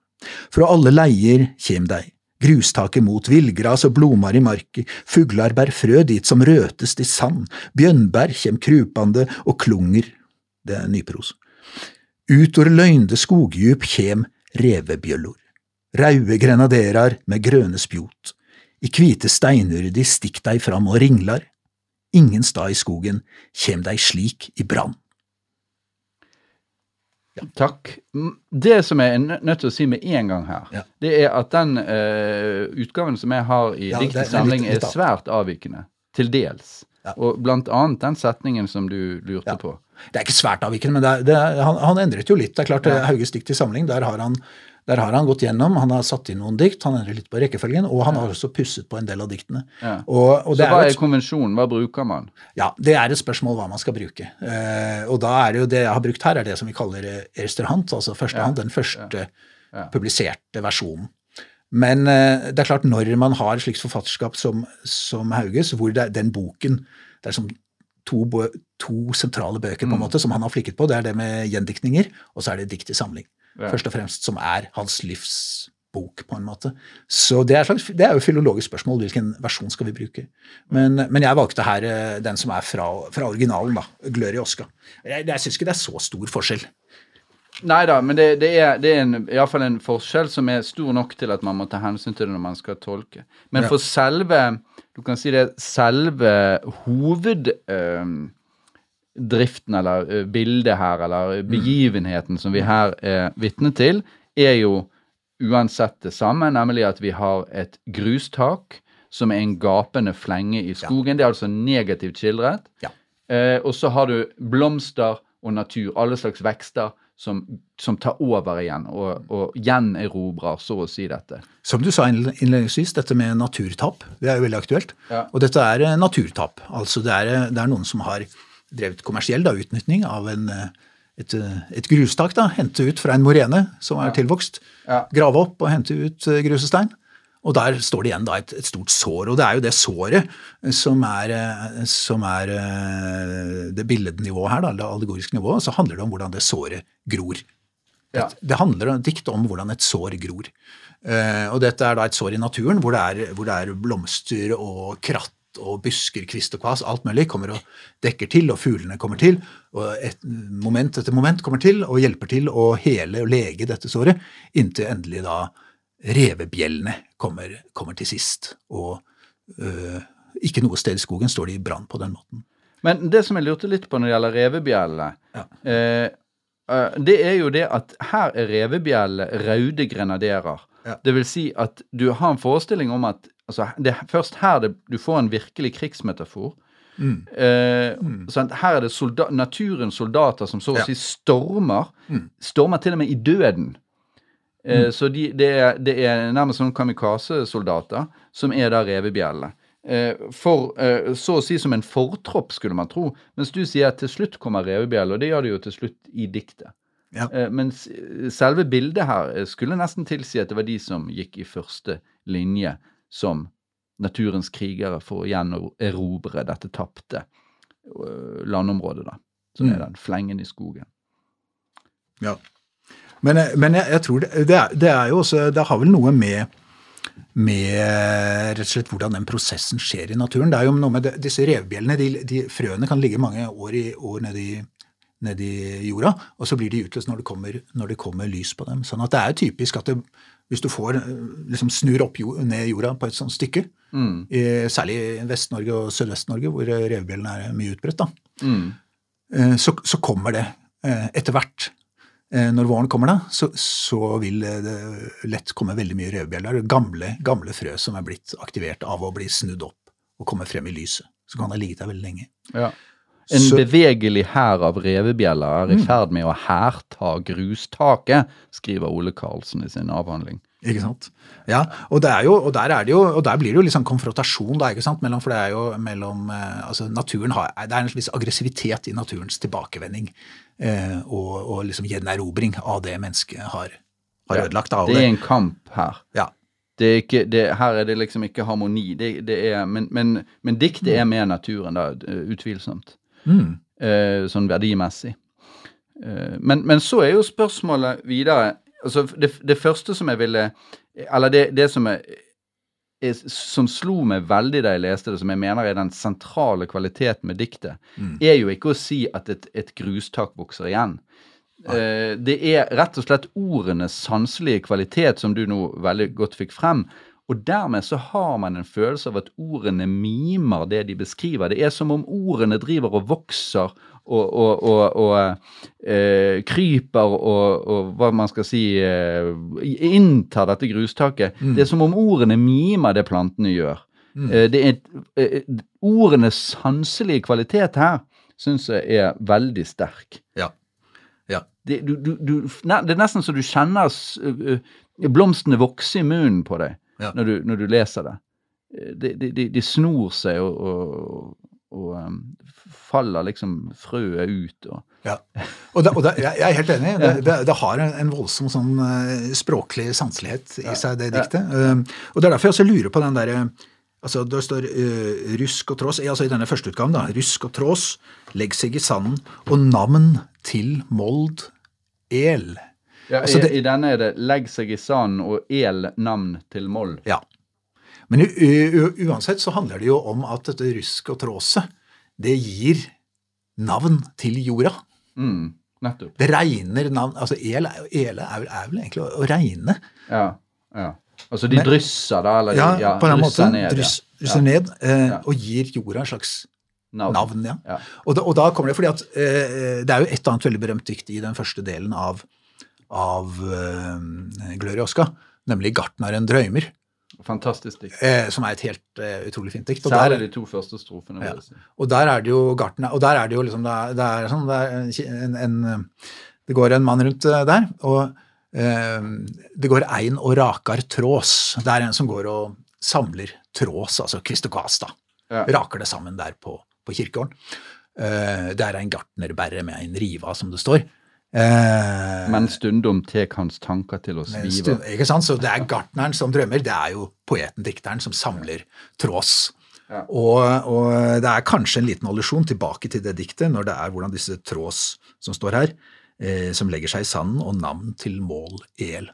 Fra alle leier kjem dei, grustaket mot, villgras og blomar i marki, fuglar bær frø dit som røtest i sand, bjønnbær kjem krupande og klunger, det er nypros. Utover løgnde skogdjup kjem revebjøllor raude grenaderar med grøne spjot. I kvite steinurdi stikk dei fram og ringlar. Ingen stad i skogen kjem dei slik i brann. Ja. Takk. Det som jeg er nødt til å si med en gang her, ja. det er at den uh, utgaven som jeg har i ja, samling er svært avvikende. Til dels. Ja. Og blant annet den setningen som du lurte på. Det er ikke svært avvikende, men er, er, han, han, endret jo litt. Det er klart, Hauges dikt i samling, der har han der har han gått gjennom, han har satt inn noen dikt, han endrer litt på rekkefølgen, og han har også pusset på en del av diktene. Ja. Og, og Så hva er, et, konvensjonen? Hva bruker man? Ja, Det er et spørsmål hva man skal bruke. Eh, og da er det jo det jeg har brukt her, er det som vi kaller ersterhant, altså førstehand. ja. den første ja. publiserte versjonen. Men eh, det er klart, når man har slikt forfatterskap som, som Hauges, hvor det, den boken det er som to, to sentrale bøker på en mm. måte som han har flikket på, det er det med gjendiktninger, og så er det dikt i samling ja. først og fremst, som er hans livsbok, på en måte. Så det er, slags, det er jo et filologisk spørsmål. Hvilken versjon skal vi bruke? Men, men jeg valgte her eh, den som er fra, fra originalen, da. i Oska. Jeg, jeg syns ikke det er så stor forskjell. Nei da, men det, det, er, det er en, iallfall en forskjell som er stor nok til at man må ta hensyn til det når man skal tolke. Men ja. for selve du kan si det, selve hoveddriften, Øh, eller uh, bildet her, eller mm. begivenheten som vi her er vitne til, er jo uansett det samme, nemlig at vi har et grustak som er en gapende flenge i skogen. Ja. Det er altså negativt skildret. Ja. Eh, og så har du blomster og natur, alle slags vekster, som, som tar over igjen og, og gjenerobrer, så å si, dette. Som du sa innledningsvis, dette med naturtap, det er jo veldig aktuelt. Ja. Og dette er eh, naturtap. Altså det er, det er noen som har drevet kommersiell da, utnytning av en, eh, et, eh, et, grustak. da, Hente ut fra en morene som er ja. tilvokst. Ja. Grave opp og hente ut eh, grusestein. Og der står det igjen da et, et, stort sår. Og det er jo det såret som er, som er det billednivået her, da, det allegoriske nivået. Så handler det om hvordan det såret gror. Ja. Det, det handler om dikt om hvordan et sår gror. Uh, og dette er da et sår i naturen hvor det er, hvor det er blomster og kratt og busker, kvist og kvas, alt mulig, kommer og dekker til, og fuglene kommer til. og et Moment etter moment kommer til og hjelper til å hele og lege dette såret, inntil endelig da revebjellene kommer, kommer til sist. Og øh, ikke noe sted i skogen står de i brann på den måten. Men det som jeg lurte litt på når det gjelder revebjellene, ja. eh det er jo det at her er revebjellene raude grenaderer. Ja. Det vil si at du har en forestilling om at altså, Det er først her det, du får en virkelig krigsmetafor. Mm. Eh, mm. Sånn, her er det solda naturens soldater som så å ja. si stormer. Mm. Stormer til og med i døden. Eh, mm. så de, det, er, det, er, nærmest sånn kamikaze-soldater som er da revebjellene. eh, for eh, så å si som en fortropp, skulle man tro. Mens du sier at til slutt kommer revebjell, og det gjør det jo til slutt i diktet. Ja. Men selve bildet her skulle nesten tilsi at det var de som gikk i første linje som naturens krigere for å gjenerobre dette tapte landområdet, da. Som Mm. er den flengen i skogen. Ja. Men, eh, men jeg, jeg tror det, det, er, det er jo også Det har vel noe med med rett og slett hvordan den prosessen skjer i naturen. Det er jo noe med det, disse revbjellene. de, de frøene kan ligge mange år, i, år nedi, nedi jorda, og så blir de utløst når det, kommer, når det kommer lys på dem. Sånn at det er typisk at det, hvis du får eh, liksom snur opp jord, ned jorda på et sånt stykke, Mm. i, særlig i Vest-Norge og Sørvest-Norge, hvor revbjellene revebjellene er mye utbredt, da, Mm. eh, så, så kommer det eh, etter hvert. Eh, Når våren kommer, da, så, så vil eh, det lett komme veldig mye revebjeller. Gamle, gamle frø som er blitt aktivert av å bli snudd opp og komme frem i lyset. Så kan det ha ligget der veldig lenge. Ja. En Så- bevegelig hær av revebjeller er i Mm. ferd med å hærta grustaket, skriver Ole Karlsen i sin avhandling. Ikke sant? Ja, og, det jo, og, der er det jo, og der blir det jo litt sånn konfrontasjon, da, ikke sant? Mellom, for det er jo mellom eh, altså naturen har, Det er en slags aggressivitet i naturens tilbakevending og, og liksom gjenerobring av det mennesket har, har Ja, ødelagt. Av det. Det er en kamp her. ja, Det er ikke, det, her er det liksom ikke harmoni. Det, det er, men, men, men diktet er med naturen, da, utvilsomt. mm, Eh, sånn verdimessig. Eh, men, men så er jo spørsmålet videre altså det, det første som jeg ville Eller det, det som, jeg som slo meg veldig da jeg leste det, som jeg mener er den sentrale kvaliteten med diktet, Mm. er jo ikke å si at et, et grustak vokser igjen. Eh, det er rett og slett ordenes sanselige kvalitet som du nå veldig godt fikk frem. Og dermed så har man en følelse av at ordene mimer det de beskriver. Det er som om ordene driver og vokser og, og, og, og eh, kryper og, hva man skal si eh, inntar dette grustaket. Mm. Det er som om ordene mimer det plantene gjør. Mm. Eh, det er, eh, ordenes sanselige kvalitet her syns jeg er veldig sterk. ja. ja. Det, du, du, du, ne, det er nesten så du kjenner ø, blomstene vokse i munnen på deg Ja. når, du, når du leser det. Eh, De, de, de, de snor seg og, og, og um, faller liksom frøet ut. Og, Ja. Og, det, og det, jeg er helt enig. Det, det, det har en, en voldsom sånn eh, språklig sanselighet i seg, det diktet. Um, og det er derfor jeg også lurer på den derre altså Det står uh, rusk og trås, altså i denne første utgaven, da. Rusk og trås, legg seg i sanden, og navn til mold el. ja, Altså, i, det- I denne er det 'legg seg i sanden' og 'el navn til Mold. Ja. Men uansett så handler det jo om at dette rusk og tråset, det gir navn til jorda. Mm, nettopp. Det regner navn Altså el, el er, er vel egentlig å, regne. Ja. ja. Altså de Men- drysser, da? Eller Ja, ja, på den måten. ned, Dryss, drysser Ja. ned eh, og gir jorda en slags Navn. navn. ja. Ja. Og, da, og da kommer det fordi at eh, det er jo et annet veldig berømt dikt i den første delen av, av eh, Gloria Oska, nemlig 'Gartneren drøymer', Fantastisk dikt. eh, som er et helt eh, utrolig fint dikt. Særlig de to første strofene. Ja. si. og der er det jo gartner, og der er det jo liksom det er, det er sånn, det, er en, en, det går en mann rundt eh, der, og eh, det går ein og rakar trås. Det er en som går og samler trås, altså Kristokast, da. Ja. raker det sammen der på, på kirkegården. Eh, det er en gartnerberre med en riva, som det står. Eh, Men stundom tek hans tanker til å svive. ikke sant? Så det er gartneren som drømmer, det er jo poeten, dikteren, som samler trås. Ja. Og, og det er kanskje en liten allusjon tilbake til det diktet, når det er hvordan disse trås som står her, eh, som legger seg i sanden, og navn til mål el.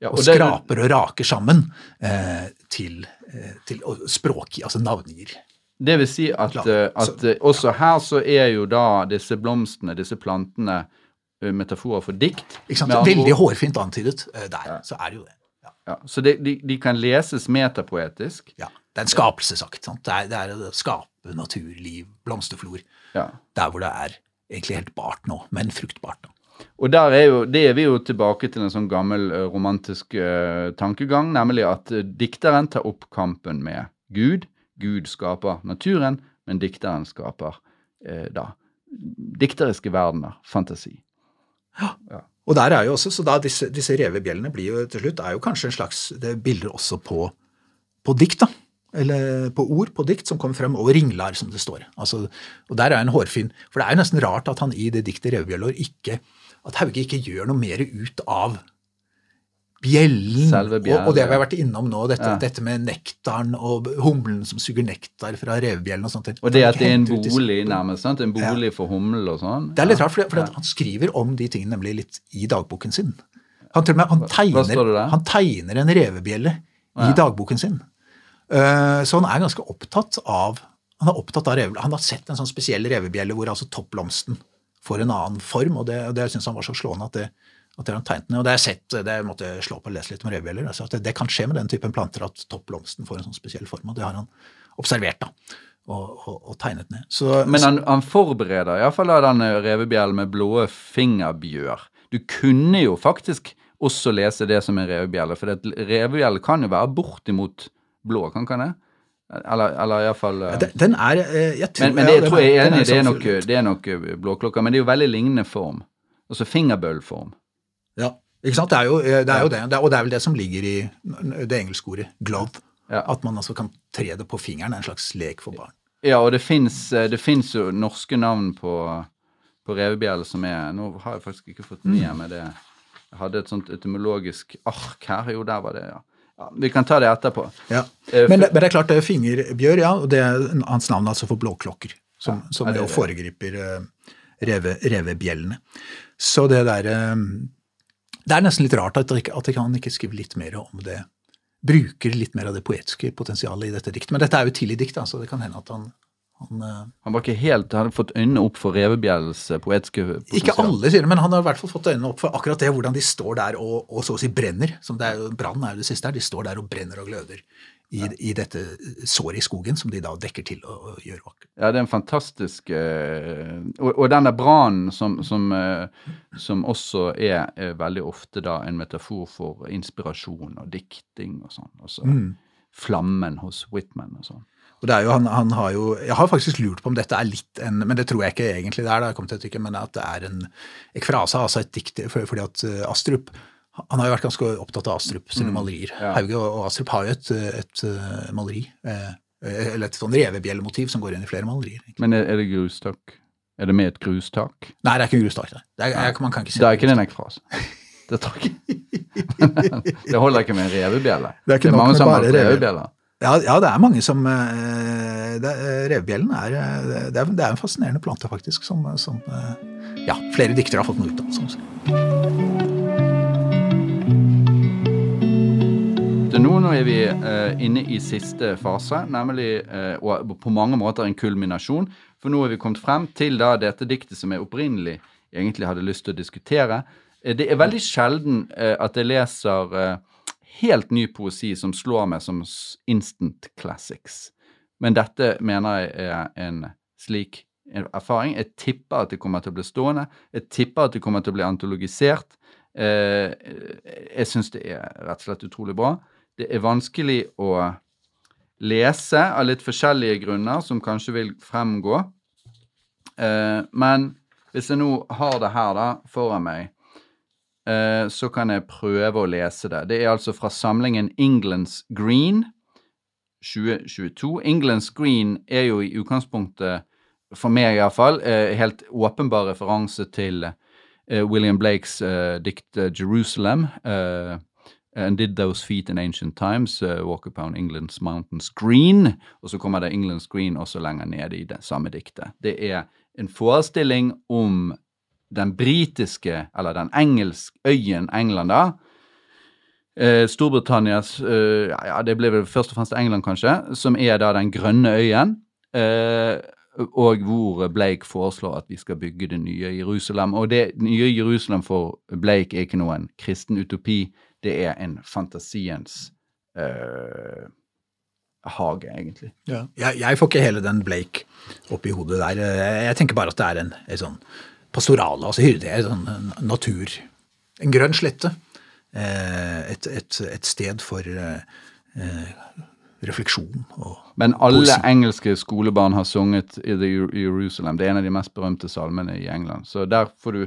Ja, og, og det- skraper og raker sammen eh, til, eh, til og språk, altså navngir. Det vil si at, eh, at eh, også her så er jo da disse blomstene, disse plantene, metaforer for dikt. Veldig hårfint antydet der. der. Så er det jo det. Ja. Ja, så det, de, de kan leses metapoetisk. Ja. Det er en skapelsesakt. Sant? Det, er, det er å skape naturliv, blomsterflor. Ja. Der hvor det er egentlig helt bart nå, men fruktbart. nå. Og der er jo, det er vi jo tilbake til en sånn gammel eh, romantisk uh, tankegang, nemlig at eh, dikteren tar opp kampen med Gud. Gud skaper naturen, men dikteren skaper uh, da dikteriske verdener, fantasi. Og der er jo også, så da disse, disse revebjellene blir jo til slutt er jo kanskje en slags det er bilder også på, på dikt, da. eller på ord, på dikt, som kommer frem, og ringlar, som det står. Altså, og der er en hårfin For det er jo nesten rart at han i det diktet 'Revebjellår' ikke At Hauge ikke gjør noe mer ut av bjellen. Selve bjellen, og, og det vi har ja. vært innom nå, dette, Ja. dette med nektaren og humlen som suger nektar fra revebjellen og sånt. Og det at det er en bolig, nærmest. sant? En bolig for humle og sånn. Det er litt Ja. rart, for, for Ja. han skriver om de tingene nemlig litt i dagboken sin. Han, til og med, han, tegner, han tegner en revebjelle i dagboken sin. Uh, så han er ganske opptatt av han er opptatt av revebjelle. han har sett en sånn spesiell revebjelle hvor altså topplomsten får en annen form, og det, og det syns han var så slående at det, at det han tegnet ned. Og det har jeg sett, det måtte jeg slå opp og lese litt om revebjeller. Altså at det, det kan skje med den typen planter at toppblomsten får en sånn spesiell form, og det har han observert da, og, og, og tegnet ned. Så, Men han, han forbereder iallfall den revebjellen med blå fingerbjør. Du kunne jo faktisk også lese det som en revebjelle, for revebjelle kan jo være bortimot blå, kan ikke det? Eller, eller iallfall Ja, den- den er eh, jeg tror, Men, men ja, det, jeg tror jeg er enig i, det er sånn nok, det er nok eh, blåklokka, men det er jo veldig lignende form. Altså fingerbøllform. Ja, ikke sant? Det er jo det, er jo det. og det er vel det som ligger i det engelske ordet 'glove'. Ja. At man altså kan tre det på fingeren. En slags lek for barn. Ja, og det fins finnes jo norske navn på, på revebjell som er Nå har jeg faktisk ikke fått med meg det. Jeg hadde et sånt etymologisk ark her. Jo, der var det, ja. ja vi kan ta det etterpå. Ja. Eh, Men, det- men det er klart, det er fingerbjør, ja, og det er hans navn altså for blåklokker. Som, Ja, som det foregriper uh, reve, revebjellene. Så det der eh, Det er nesten litt rart at, at han ikke skriver litt mer om det. Bruker litt mer av det poetiske potensialet i dette diktet. Men dette er jo tidlig dikt, så det kan hende at han, han eh, Han var ikke helt, han hadde fått øynene opp for revebjellens eh, poetiske potensial. Ikke alle sier det, men han har i hvert fall fått øynene opp for akkurat det, hvordan de står der og, og så å si brenner. som det er jo, Brann er jo det siste her. De står der og brenner og gløder i, i dette såret i skogen, som de da dekker til og, og gjør vakkert. Ja, det er en fantastisk eh, Og, og denne brannen som, som, eh, som også er er, veldig ofte da en metafor for inspirasjon og dikting og sånn. Altså Mm. flammen hos Whitman og sånn. Og det er jo, han, han har jo, Jeg har faktisk lurt på om dette er litt en Men det tror jeg ikke egentlig det er, da jeg kom til å tykke, men at det er en ekfrase, altså et dikt for- Fordi at eh, Astrup Han har jo vært ganske opptatt av Astrup sine malerier. ja. Hauge og, Astrup har jo et, et, et maleri, eh, eller et sånn revebjellemotiv som går inn i flere malerier. egentlig. Men er, det grustak? Er det med et grustak? Nei, det er ikke en grustak. Det er, jeg, man kan ikke si Det er ikke den ekfrasen. ekfrase. Det tror jeg ikke. det holder ikke med en revebjelle. Det er ikke er mange som har reve- revebjeller. Ja, ja, det er mange som eh, det, Revebjellen er, eh, det er, det er en fascinerende plante, faktisk, som, som eh, ja, flere diktere har fått noe ut av. Sånn. Nå, er vi eh, inne i siste fase, nemlig eh, og på mange måter en kulminasjon. For nå er vi kommet frem til da dette diktet som jeg opprinnelig egentlig hadde lyst til å diskutere. Eh, det er veldig sjelden eh, at jeg leser eh, helt ny poesi som slår meg som instant classics. Men dette mener jeg er en slik erfaring. Jeg tipper at det kommer til å bli stående. Jeg tipper at det kommer til å bli antologisert. Eh, jeg syns det er rett og slett utrolig bra. Det er vanskelig å lese av litt forskjellige grunner, som kanskje vil fremgå. Eh, men hvis jeg nå har det her da, foran meg, eh, så kan jeg prøve å lese det. Det er altså fra samlingen England's Green 2022. England's Green er jo i utgangspunktet, for meg iallfall, eh, helt åpenbar referanse til eh, William Blakes eh, dikt eh, Jerusalem. eh, And did those feet in ancient times uh, walk upon England's mountains green? Og så kommer det England's green også lenger nede i det samme diktet. Det er en forestilling om den britiske, eller den engelsk øyen England, da. Eh, Storbritannias eh, ja, det ble vel først og fremst England, kanskje, som er da den grønne øyen. Eh, og hvor Blake foreslår at vi skal bygge det nye Jerusalem. Og det nye Jerusalem for Blake er ikke noen kristen utopi, det er en fantasiens eh, hage, egentlig. Jeg, jeg får ikke hele den Blake oppi hodet der. Jeg, jeg tenker bare at det er en, en sånn pastoral, altså hyrde, en sånn natur. En grønn slette. Eh, Et, et, et sted for eh, eh, refleksjon og Men alle Poesi. engelske skolebarn har sunget i The Jerusalem. Det er en av de mest berømte salmene i England. Så der får du,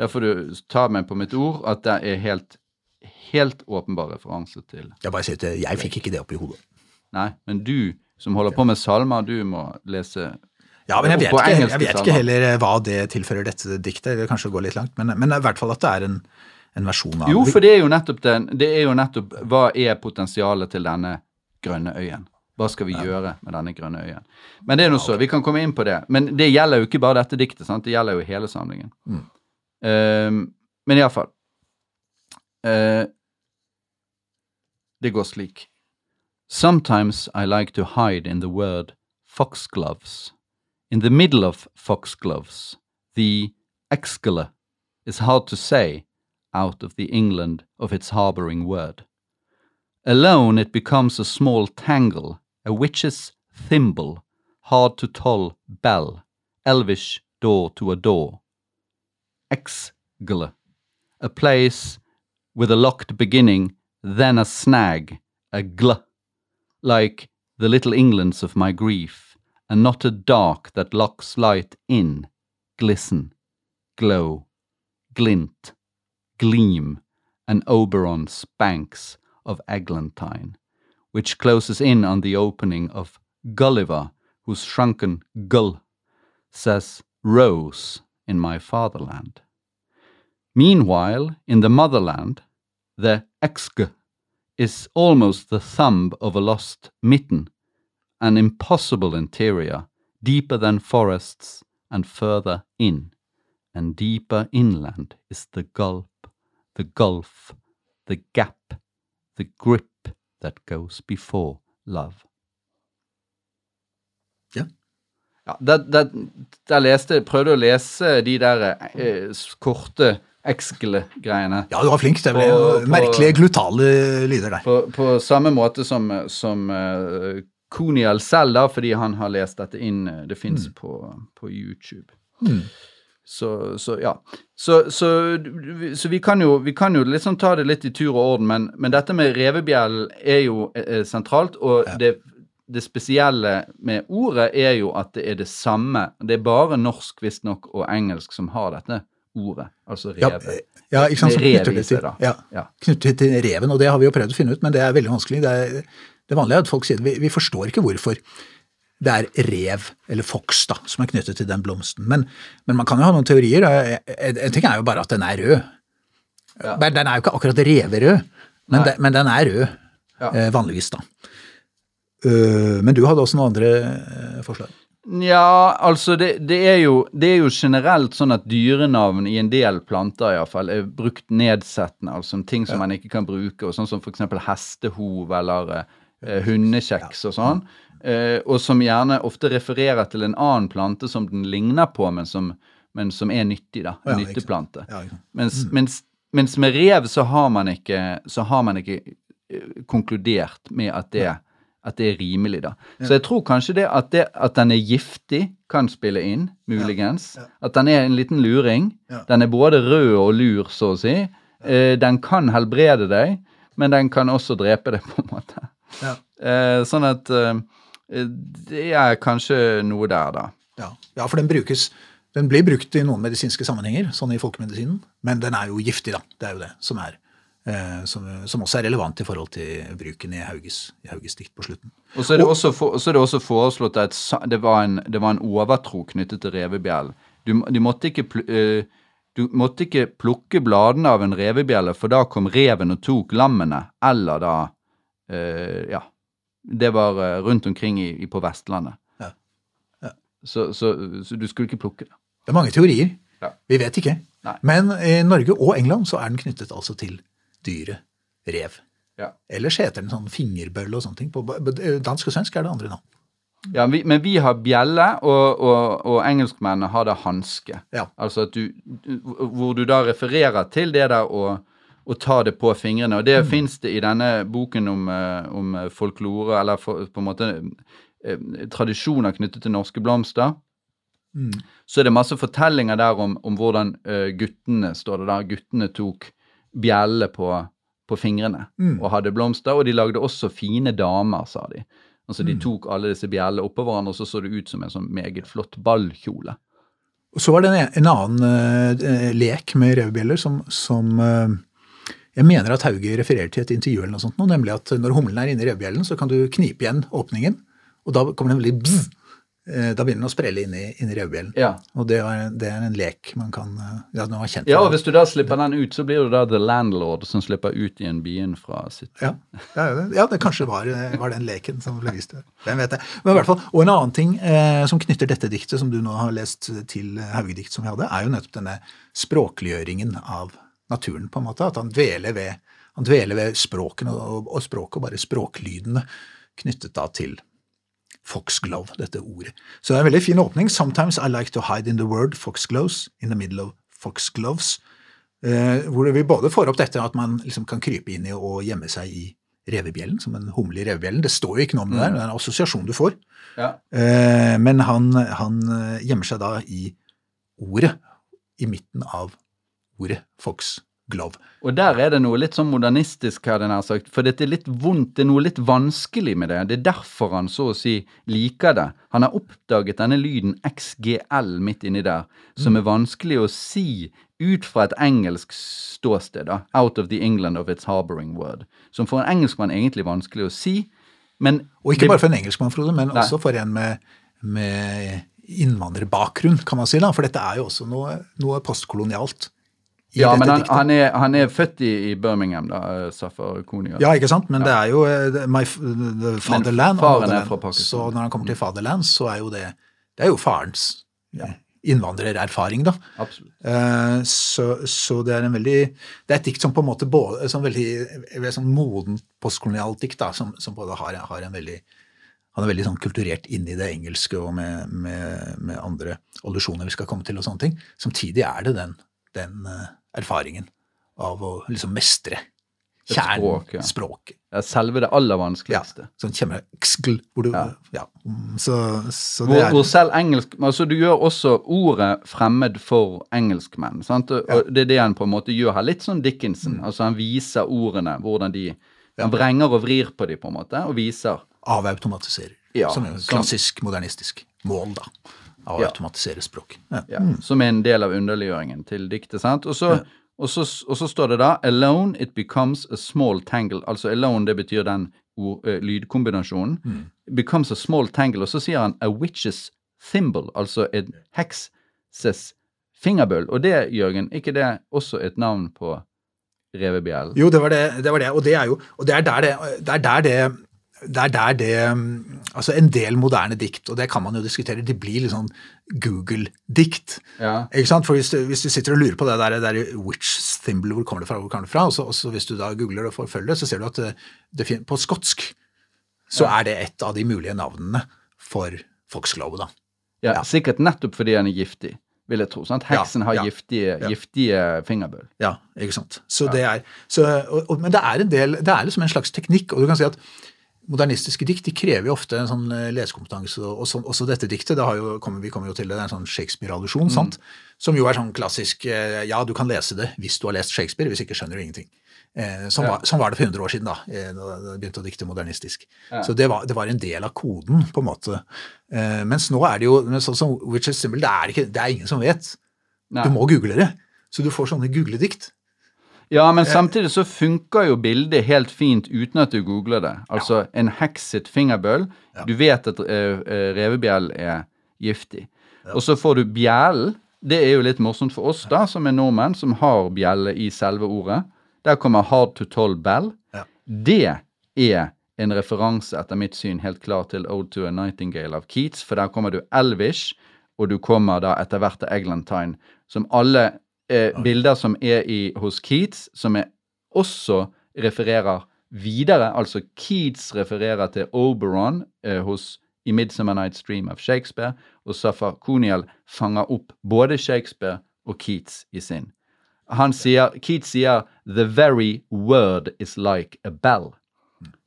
der får du ta meg på mitt ord at det er helt, helt åpenbar referanse til Jeg bare sier at jeg fikk ikke det opp i hodet. Nei, men du som holder på med salmer, du må lese Ja, men jeg vet, ikke, jeg vet ikke heller eh, hva det tilfører dette diktet. Det kanskje går litt langt, men, men i hvert fall at det er en, en versjon av Jo, for det er jo nettopp den, det er jo nettopp hva er potensialet til denne grønne øyen? Hva skal vi gjøre med denne grønne øyen? Men det er nå så, vi kan komme inn på det. Men det gjelder jo ikke bare dette diktet, sant? det gjelder jo hele samlingen. Mm. Um, men iallfall Eh, det går slik. Sometimes I like to hide in the word foxgloves. In the middle of foxgloves, the excala is hard to say out of the England of its harboring word. Alone it becomes a small tangle, a witch's thimble, hard to toll bell, elvish door to a door. Exgle, a place with a locked beginning, then a snag, a gl, like the little Englands of my grief, and not a dark that locks light in, glisten, glow, glint, gleam, and Oberon's banks of eglantine, which closes in on the opening of Gulliver, whose shrunken gull says rose in my fatherland. Meanwhile, in the motherland, the exg is almost the thumb of a lost mitten, an impossible interior, deeper than forests and further in, and deeper inland is the gulp, the gulf, the gap, the grip that goes before love. Ja. Ja, der, der, der leste, prøvde å lese de der eh, korte Exgle-greiene. Ja, du var flink. Det ble På- merkelige glutale lyder der. På, på samme måte som, som uh, Konial selv, da, fordi han har lest dette inn. eh, Det fins på, på YouTube. Mm. Så, så ja. Så, så, så vi, kan jo, vi kan jo liksom ta det litt i tur og orden, men, men dette med revebjellen er jo er sentralt. Og det, det spesielle med ordet er jo at det er det samme. Det er bare norsk visstnok og engelsk som har dette ordet. Altså Ja, ja, ikke sant, rev seg, til, ja, Ja. knyttet til reven, og det har vi jo prøvd å finne ut, men det er veldig vanskelig. Det, er, det vanlige er at folk sier vi, vi forstår ikke hvorfor det er rev, eller foks, da, som er knyttet til den blomsten. Men, men man kan jo ha noen teorier. En ting er jo bare at den er rød. Den er jo ikke akkurat reverød, men, den, men den er rød, Ja. eh, vanligvis, da. Øh, men du hadde også noen andre eh, forslag? Ja, altså det, det, er jo, det er jo generelt sånn at dyrenavn i en del planter i fall er brukt nedsettende, altså ting som man ikke kan bruke, og sånn som eksempel hestehov eller eh, hundekjeks og sånn, eh, og som gjerne ofte refererer til en annen plante som den ligner på, men som, men som er nyttig, da. En Ja, nytteplante. Ja, ikke sant. Mens, mens, mens med rev så har man ikke, så har man ikke uh, konkludert med at det, at det er rimelig, da. Så jeg tror kanskje det at, det at den er giftig, kan spille inn, muligens. At den er en liten luring. Ja. Den er både rød og lur, så å si. Eh, den kan helbrede deg, men den kan også drepe deg, på en måte. Ja. Eh, sånn at eh, det er kanskje noe der, da. Ja, ja for den brukes Den blir brukt i noen medisinske sammenhenger, sånn i folkemedisinen, men den er jo giftig, da. Det er jo det som er som, som også er relevant i forhold til bruken i Hauges, i Hauges dikt på slutten. Og så er det, også, for, så er det også foreslått at det var en, det var en overtro knyttet til revebjellen. Du, du, måtte ikke, eh, du måtte ikke plukke bladene av en revebjelle, for da kom reven og tok lammene, eller da eh, Ja. Det var eh, rundt omkring i, i, på Vestlandet. Ja. Ja. Så, så, så du skulle ikke plukke det. Det er mange teorier. Ja. Vi vet ikke. Nei. Men i Norge og England så er den knyttet altså til dyret rev. Ja. Ellers heter den sånn fingerbølle og sånne ting. På dansk og svensk er det andre navn. Ja, vi, men vi har bjelle, og, og, og engelskmennene har det hanske. Ja. Altså at du, Hvor du da refererer til det der å, å ta det på fingrene. Og det Mm. fins det i denne boken om, eh, om folklore, eller for, på en måte eh, tradisjoner knyttet til norske blomster. Mm. Så er det masse fortellinger der om, om hvordan eh, guttene står det der, guttene tok bjelle på, på fingrene Mm. og hadde blomster. Og de lagde også fine damer, sa de. Altså Mm. De tok alle disse bjellene oppå hverandre, og så så det ut som en sånn meget flott ballkjole. Og så var det en, en annen uh, lek med revebjeller som, som uh, Jeg mener at Hauge refererer til et intervju eller noe sånt, nå, nemlig at når humlen er inne i revbjellen, så kan du knipe igjen åpningen, og da kommer det en veldig bzz. Eh, Da begynner den å sprelle inn i, inn revbjellen. Ja. Og det er, det er en lek man kan eh, Ja, var kjent. Ja, og hvis du da slipper den ut, så blir du da the landlord som slipper ut igjen byen fra sitt Ja, ja, det- ja det kanskje var, var den leken som ble vist. Hvem vet det. Men i hvert fall, Og en annen ting eh, som knytter dette diktet som du nå har lest til Hauge-dikt som vi hadde, er jo nettopp denne språkliggjøringen av naturen, på en måte. At han dveler ved, han dveler ved språkene og, og språket, og bare språklydene knyttet da til foxglove, dette ordet. Så det er en veldig fin åpning. Sometimes I like to hide in the word foxgloves in the middle of foxgloves. Eh, hvor vi både får opp dette at man liksom kan krype inn i og gjemme seg i revebjellen, som en humle i revebjellen. Det står jo ikke noe om det der, det er en assosiasjon du får. Ja. Eh, men han, han eh, gjemmer seg da i ordet, i midten av ordet foxglove. Og der er det noe litt sånn modernistisk, hadde jeg nær sagt. For dette er litt vondt, det er noe litt vanskelig med det. Det er derfor han så å si liker det. Han har oppdaget denne lyden XGL midt inni der, som er vanskelig å si ut fra et engelsk ståsted. da, Out of the England of its harboring word. Som for en engelskmann egentlig vanskelig å si. Men Og ikke det- bare for en engelskmann, Frode, men Nei. også for en med, med innvandrerbakgrunn, kan man si. da, For dette er jo også noe, noe postkolonialt. Ja, men han, han, er, han er født i, i Birmingham, da, eh, Safar Konia. Ja, ikke sant? Men det er jo eh, my, the fatherland. faren er fra Pakistan. Så når han kommer til fatherland, så er jo det det er jo farens ja, innvandrererfaring, da. Absolutt. Eh, Så, så det er en veldig Det er et dikt som på en måte både som veldig, veldig sånn modent postkolonialt dikt, da, som, som både har, har en veldig han er veldig sånn kulturert inn i det engelske og med, med, med andre allusjoner vi skal komme til. og sånne ting. Samtidig er det den, den eh, erfaringen av å liksom mestre kjernen, språk, ja. Ja, selve det aller vanskeligste. Ja, sånn kjempe xgl, hvor du, Ja. ja. mm, Så, så det Hvor, hvor selv engelsk altså Du gjør også ordet fremmed for engelskmenn. Sant? Og, og det er det han på en måte gjør her. Litt sånn Dickinson. Mm. Altså Han viser ordene, hvordan de Han vrenger og vrir på dem, på en måte, og viser avautomatiserer. Ja, som er klassisk modernistisk mål, da. Av å Ja. automatisere språk. Ja. ja, Som er en del av underliggjøringen til diktet. sant? Og så, og, så, og så står det da 'Alone it becomes a small tangle'. Altså 'alone' det betyr den ord, lydkombinasjonen. Mm. Becomes a small tangle. Og så sier han 'a witch's thimble', altså en hekses fingerbøl. Og det, Jørgen, ikke det også et navn på revebjellen? Jo, det var det, det var det. Og det er jo Og det er der det, det, er der det det er der det um, Altså, en del moderne dikt, og det kan man jo diskutere, de blir litt sånn Google-dikt. Ja. Ikke sant? For hvis du, hvis du sitter og lurer på det der, der which thimble, hvor kommer det fra, hvor kommer det fra, og så, og så hvis du da googler og forfølger det, så ser du at det, det på skotsk så er det et av de mulige navnene for foxglove, da. ja, Sikkert nettopp fordi han er giftig, vil jeg tro. sant? Heksen Ja, har ja, giftige, ja. giftige fingerbøl. Ja, ikke sant. Så det er, så, og, og, men det er en del, det er liksom en slags teknikk, og du kan si at modernistiske dikt de krever jo ofte en sånn eh, lesekompetanse, og, sånn, også dette diktet, det har jo, kommer, vi kommer jo til det, det er en sånn Shakespeare-allusjon, sant? som jo er sånn klassisk, eh, ja, du kan lese det hvis du har lest Shakespeare, hvis ikke skjønner du ingenting. Eh, sånn, Ja. var, sånn var det for 100 år siden, da, eh, da det jeg begynte å dikte modernistisk. Ja. Så det var, det var en del av koden, på en måte. Eh, mens nå er det jo, sånn som Witches Symbol, det er, ikke, det er ingen som vet. Nei. Du må google det. Så du får sånne googledikt. Ja, men samtidig så funker jo bildet helt fint uten at du googler det. Altså en heks sitt fingerbøl. Du vet at uh, revebjell er giftig. Og så får du bjellen. Det er jo litt morsomt for oss da, som er nordmenn, som har bjelle i selve ordet. Der kommer hard to toll bell. Ja. Det er en referanse, etter mitt syn, helt klar til Ode to a Nightingale av Keats, for der kommer du Elvish, og du kommer da etter hvert til Eglantine, som alle eh, bilder som er i, hos Keats, som er også refererer videre. Altså Keats refererer til Oberon eh, hos i Midsummer Night's Dream av Shakespeare, og Safar Koniel fanger opp både Shakespeare og Keats i sin. Han sier, Keats sier 'the very word is like a bell'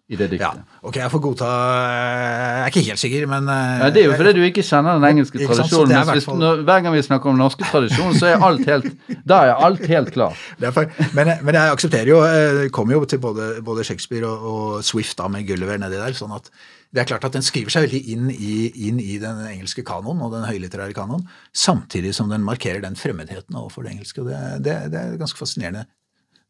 i det Ja, ok, jeg får godta Jeg er ikke helt sikker, men eh, Ja, det er jo fordi du ikke kjenner den engelske tradisjonen. mens hvis, når, hver gang vi snakker om den norske tradisjonen, så er alt helt Da er alt helt klart. det er men, men jeg aksepterer jo eh, Det kommer jo til både, både Shakespeare og, og Swift da med Gulliver nedi der. sånn at det er klart at Den skriver seg veldig inn i, inn i den engelske kanoen og den høylitterære kanoen, samtidig som den markerer den fremmedheten overfor det engelske. og Det, det, det er ganske fascinerende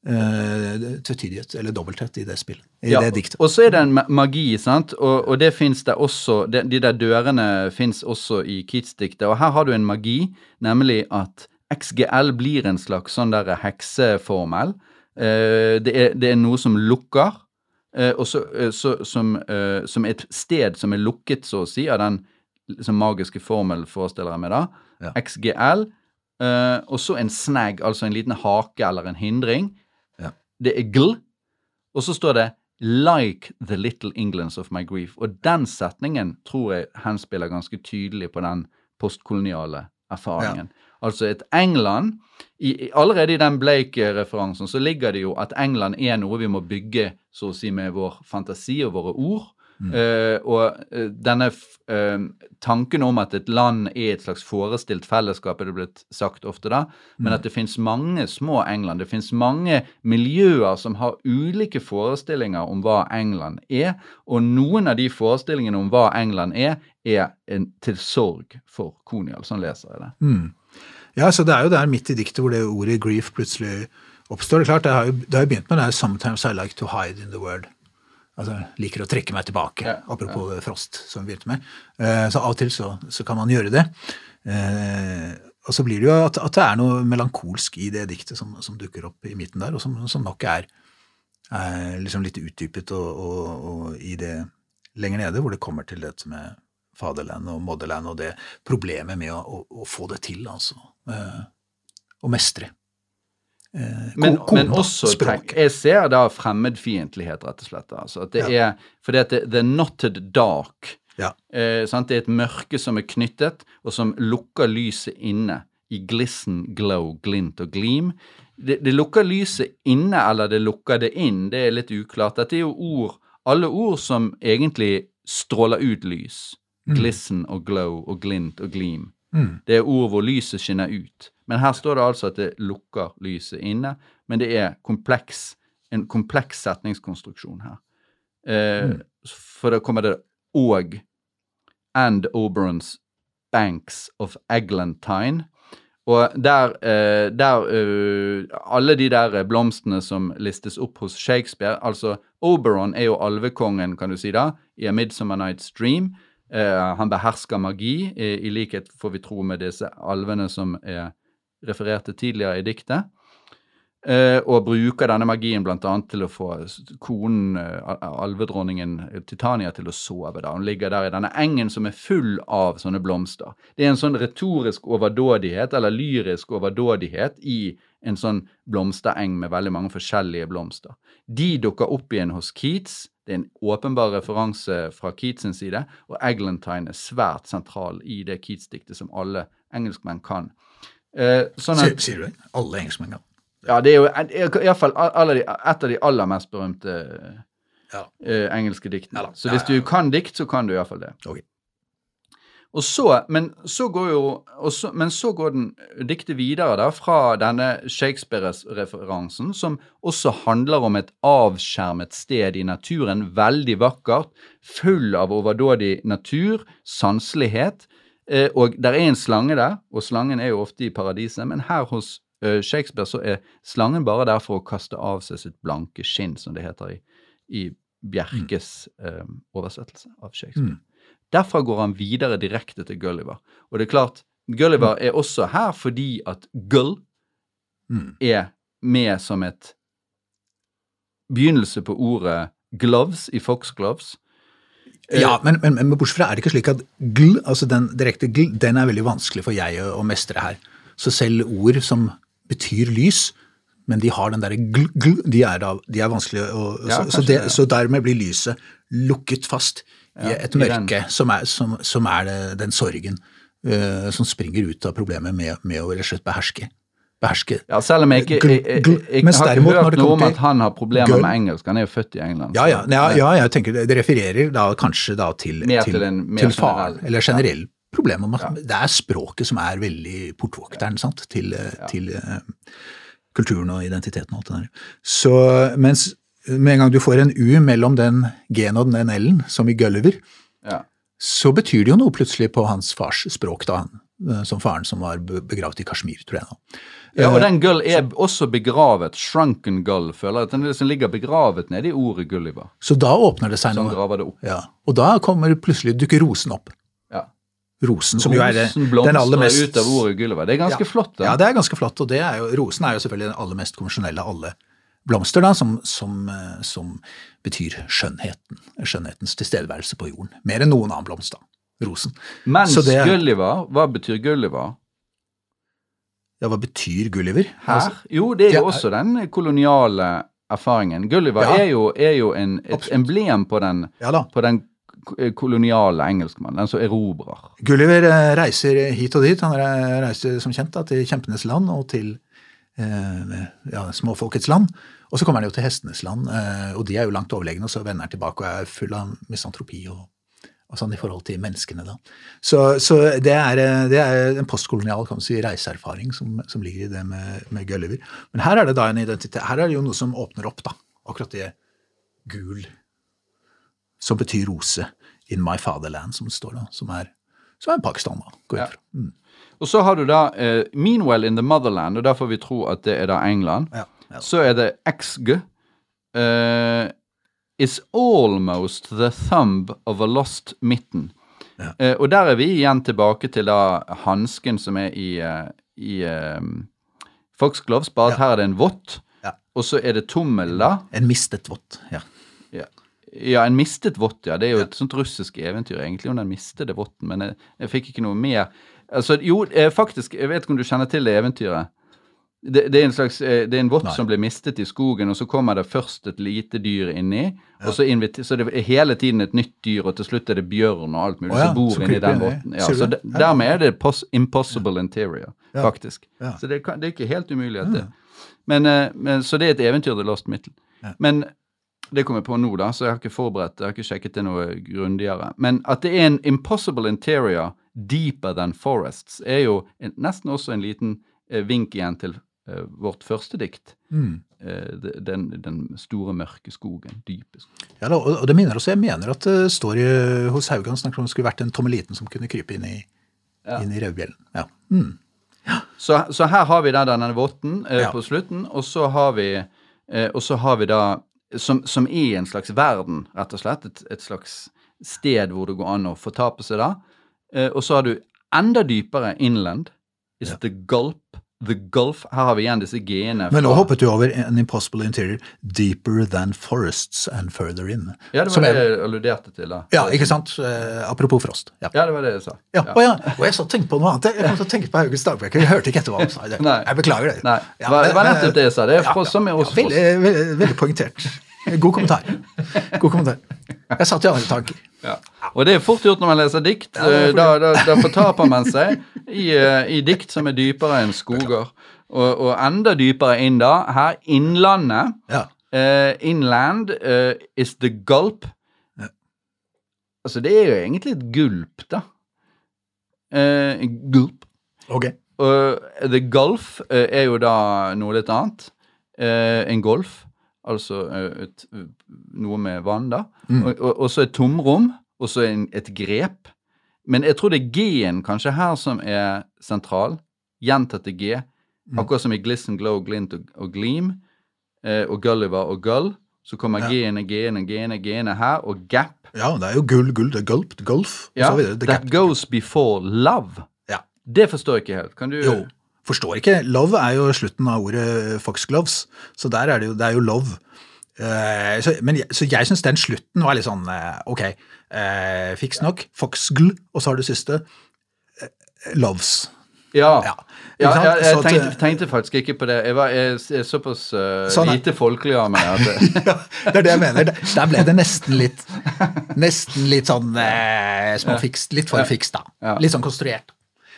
uh, tvetydighet, eller dobbelthet, i det spillet. I Ja, det diktet. og så er det en magi, sant, og, og det fins det også De, de der dørene fins også i Keats-diktet, og her har du en magi, nemlig at XGL blir en slags sånn der hekseformel. Uh, det, er, det er noe som lukker, uh, og så, så, som, som et sted som er lukket, så å si, av den liksom, magiske formelen, forestiller jeg meg da. Ja. XGL. og så en snag, altså en liten hake eller en hindring. Ja. Det er gl. Og så står det 'like the little Englands of my grief'. Og den setningen tror jeg henspiller ganske tydelig på den postkoloniale erfaringen. Altså et England i, i- Allerede i den Blake-referansen så ligger det jo at England er noe vi må bygge så å si med vår fantasi og våre ord. Eh, og uh, denne eh, tanken om at et land er et slags forestilt fellesskap, er det blitt sagt ofte da, men at det finnes mange små England. Det finnes mange miljøer som har ulike forestillinger om hva England er, og noen av de forestillingene om hva England er, er en til sorg for Konial. Sånn leser jeg det. Mm. Ja, så det er jo der midt i diktet hvor det ordet grief plutselig oppstår. Det er klart, det har jo, det har jo begynt med det her 'sometimes I like to hide in the word'. Altså, liker å trekke meg tilbake, Ja, apropos Frost, som vi begynte med. Eh, så av og til så, så kan man gjøre det. Eh, og så blir det jo at, at det er noe melankolsk i det diktet som, som dukker opp i midten der, og som, som nok er, er liksom litt utdypet og, og, og i det lenger nede, hvor det kommer til dette med faderland og moderland og det problemet med å, å, å få det til, altså. Eh, å mestre. Eh, Men, men også tenk, jeg ser da fremmedfiendtlighet, rett og slett. Altså, at det er, fordi at det, the knotted dark Ja. eh, sant? Det er et mørke som er knyttet, og som lukker lyset inne i glisten, glow, glint og gleam. Det, det lukker lyset inne, eller det lukker det inn, det er litt uklart. Dette er jo ord, alle ord som egentlig stråler ut lys. Glisten og glow og glint og gleam. Mm. Det er ord hvor lyset skinner ut. Men her står det altså at det lukker lyset inne. Men det er kompleks, en kompleks setningskonstruksjon her. Eh, For da kommer det og and Oberons banks of Eglantine. Og der, eh, der uh, Alle de der blomstene som listes opp hos Shakespeare Altså, Oberon er jo alvekongen, kan du si da, i A Midsummer Night's Dream. Eh, han behersker magi, i, likhet, får vi tro, med disse alvene som er refererte tidligere i diktet. Eh, og bruker denne magien bl.a. til å få konen, eh, alvedronningen eh, Titania, til å sove. da. Hun ligger der i denne engen som er full av sånne blomster. Det er en sånn retorisk overdådighet, eller lyrisk overdådighet, i en sånn blomstereng med veldig mange forskjellige blomster. De dukker opp igjen hos Keats. Det er en åpenbar referanse fra Keats sin side, og Eglantine er svært sentral i det Keats-diktet som alle engelskmenn kan. Eh, sånn Sier, sier du det? Alle engelskmenn kan. Ja, det er jo iallfall et av de aller mest berømte Ja. eh, engelske diktene. Ja. Så hvis du kan dikt, så kan du iallfall det. Okay. Og så, men så går jo så, Men så går den diktet videre da, fra denne Shakespeare-referansen, som også handler om et avskjermet sted i naturen, veldig vakkert, full av overdådig natur, sanselighet. Eh, og der er en slange der, og slangen er jo ofte i paradiset, men her hos Shakespeare så er slangen bare der for å kaste av seg sitt blanke skinn, som det heter i, i Bjerkes eh, oversettelse av Shakespeare. Mm. Derfra går han videre direkte til Gulliver. Og det er klart, Gulliver er også her fordi at gull Mm. er med som et begynnelse på ordet gloves i foxgloves. Eh, Ja, men, men, men bortsett fra er det ikke slik at gl, altså den direkte gl, den er veldig vanskelig for jeg å, å mestre her. Så selv ord som betyr lys, men de har den derre gl, gl, de er, da, de er vanskelige å Ja, så, så, det, så dermed blir lyset lukket fast i et mørke som er, som, som er det, den sorgen uh, som springer ut av problemet med, med å rett og slett beherske. Beherske. Ja, selv om jeg ikke, jeg, jeg, jeg, jeg, har ikke hørt noe om at han har problemer med engelsk. Han er jo født i England. Ja, ja, ja, ja, jeg tenker det, det refererer da kanskje da til, til, til en til faren, eller generell problem om at det er språket som er veldig portvokteren sant, til, eh, til uh, kulturen og identiteten og alt det der. Så mens med en gang du får en U mellom den G-en og den L-en, som i Gulliver, Ja. så betyr det jo noe plutselig på hans fars språk da. eh, som faren som var begravd i Kashmir, tror jeg. nå. Ja, og den gull er også begravet. Shrunken gull. Føler jeg den liksom ligger begravet nede i ordet Gulliver. Så da åpner det seg Som Sånn graver det opp. Ja. Og da kommer plutselig dukker rosen opp. Rosen, som jo er den aller mest ut av ordet Gulliver. Det er ganske Ja. flott. da. Ja, det er ganske flott. Og det er jo, rosen er jo selvfølgelig den aller mest konvensjonelle av alle blomster, da, som, som, eh, som betyr skjønnheten. Skjønnhetens tilstedeværelse på jorden. Mer enn noen annen blomst, da. Rosen. Mens Så det- Gulliver, hva betyr Gulliver? Ja, hva betyr Gulliver? Her? Altså, Jo, det er jo Ja. også den koloniale erfaringen. Gulliver Ja. er jo, er jo en, et Absolutt. emblem på den, ja på den koloniale engelskmannen, den som erobrer. Gulliver eh, reiser hit og dit. Han reiser som kjent da, til kjempenes land og til eh, ja, småfolkets land. Og så kommer han jo til hestenes land, eh, og de er jo langt overlegne, og så vender han tilbake og er full av misantropi og, og sånn i forhold til menneskene. da. Så, så det, er, eh, det er en postkolonial kan man si, reiseerfaring som, som ligger i det med, med Gulliver. Men her er det da en identitet, her er det jo noe som åpner opp, da. Akkurat det gul, som betyr rose, in my fatherland, som det står da, som er, som er Pakistan, da. går jeg Ja. Mm. Og så har du da eh, Meanwhile in the Motherland, og der får vi tro at det er da England. Ja, ja. Så er det XG. Uh, is almost the thumb of a lost mitten. Ja. Uh, og der er vi igjen tilbake til da hansken som er i, uh, i eh, Foxgloves, bare at her er det en vått, Ja. og så er det tommel, da. En mistet vått, Ja. Ja. ja, en mistet vott, ja. Det er jo et sånt russisk eventyr egentlig om den mistede votten, men jeg, jeg fikk ikke noe mer. Altså, jo, eh, faktisk, jeg vet ikke om du kjenner til det eventyret. Det, det er en slags, eh, det er en vott som blir mistet i skogen, og så kommer det først et lite dyr inni, og så, inviter, så det er hele tiden et nytt dyr, og til slutt er det bjørn og alt mulig oh, ja, som bor inni den votten. Ja, så det? de, dermed er det pos, impossible interior, Ja. faktisk. Ja. Så det, kan, det er ikke helt umulig at det men, eh, men, Så det er et eventyr, The Lost Mittel. Ja. Men det kom jeg på nå, da, så jeg har ikke forberedt, jeg har ikke sjekket det noe grundigere. Men at det er en impossible interior deeper than forests, er jo en, nesten også en liten eh, vink igjen til eh, vårt første dikt. Mm. Eh, den, den store, mørke skogen. Dype skogen. Ja, og, og det minner også, Jeg mener at det står i, hos Haugan snakker om det skulle vært en tommeliten som kunne krype inn i, Ja. inn i revbjellen. Ja. Mm. Så, så her har vi da denne votten eh, Ja. på slutten, og så har vi, eh, og så har vi da som, som er en slags verden, rett og slett. Et, et slags sted hvor det går an å fortape seg da. Eh, og så har du enda dypere inland. Is Ja. the gulp. The gulf. Her har vi igjen disse g-ene. Men nå hoppet du over an impossible interior deeper than forests and further in. Ja, det var det jeg alluderte til, da. Ja, ikke sant? Eh, apropos Frost. Ja. Ja, det var det jeg sa. Ja, Og, ja, og jeg så tenkte på noe annet. Jeg kom til å tenke på Haugens dagbøker. Jeg hørte ikke etter hva han sa. det. Jeg beklager det. Nei, Ja, det var, nettopp det jeg sa. Det er Ja, Frost som er også ja, Frost. veldig, veldig, veldig poengtert. God kommentar. God kommentar. Jeg satt i andre tanker. Ja. Og det er fort gjort når man leser dikt. Eh, da, da, da fortaper man seg i, eh, i dikt som er dypere enn skoger. Og, og enda dypere inn da. Her Innlandet. Ja. Uh, inland uh, is the gulp. Ja. Altså, det er jo egentlig et gulp, da. Uh, gulp. Ok. Og the gulf eh, er jo da noe litt annet. Eh, en golf, altså eh, et, noe med vann, da. Mm. Og, og, og så et tomrom, og så en, et grep. Men jeg tror det er G-en kanskje her som er sentral. Gjentatte G. Mm. Akkurat som i Glisten, Glow, Glint og, og Gleam. Eh, og Gulliver og Gull. Så kommer Ja. G-ene, G-ene, G-ene, G-ene her, og Gap. Ja, det er jo gull, gull, det er gulp, gulf, og Ja, så videre. Er that gap. goes before love. Ja. Det forstår jeg ikke helt. Kan du Jo, forstår ikke. Love er jo slutten av ordet foxgloves, så der er det jo, det er jo love. Uh, så, men, jeg- så jeg syns den slutten var litt sånn uh, ok, uh, fiks nok. Foxgl, og så har du siste. loves. Ja. Ja. Ja, jeg, jeg tenkte, tenkte faktisk ikke på det. Jeg, var, jeg er såpass uh, Sånn lite folkelig av meg at det, ja, det er det jeg mener. Der ble det nesten litt nesten litt sånn uh, småfikst. Litt for fikst, da. Litt sånn konstruert.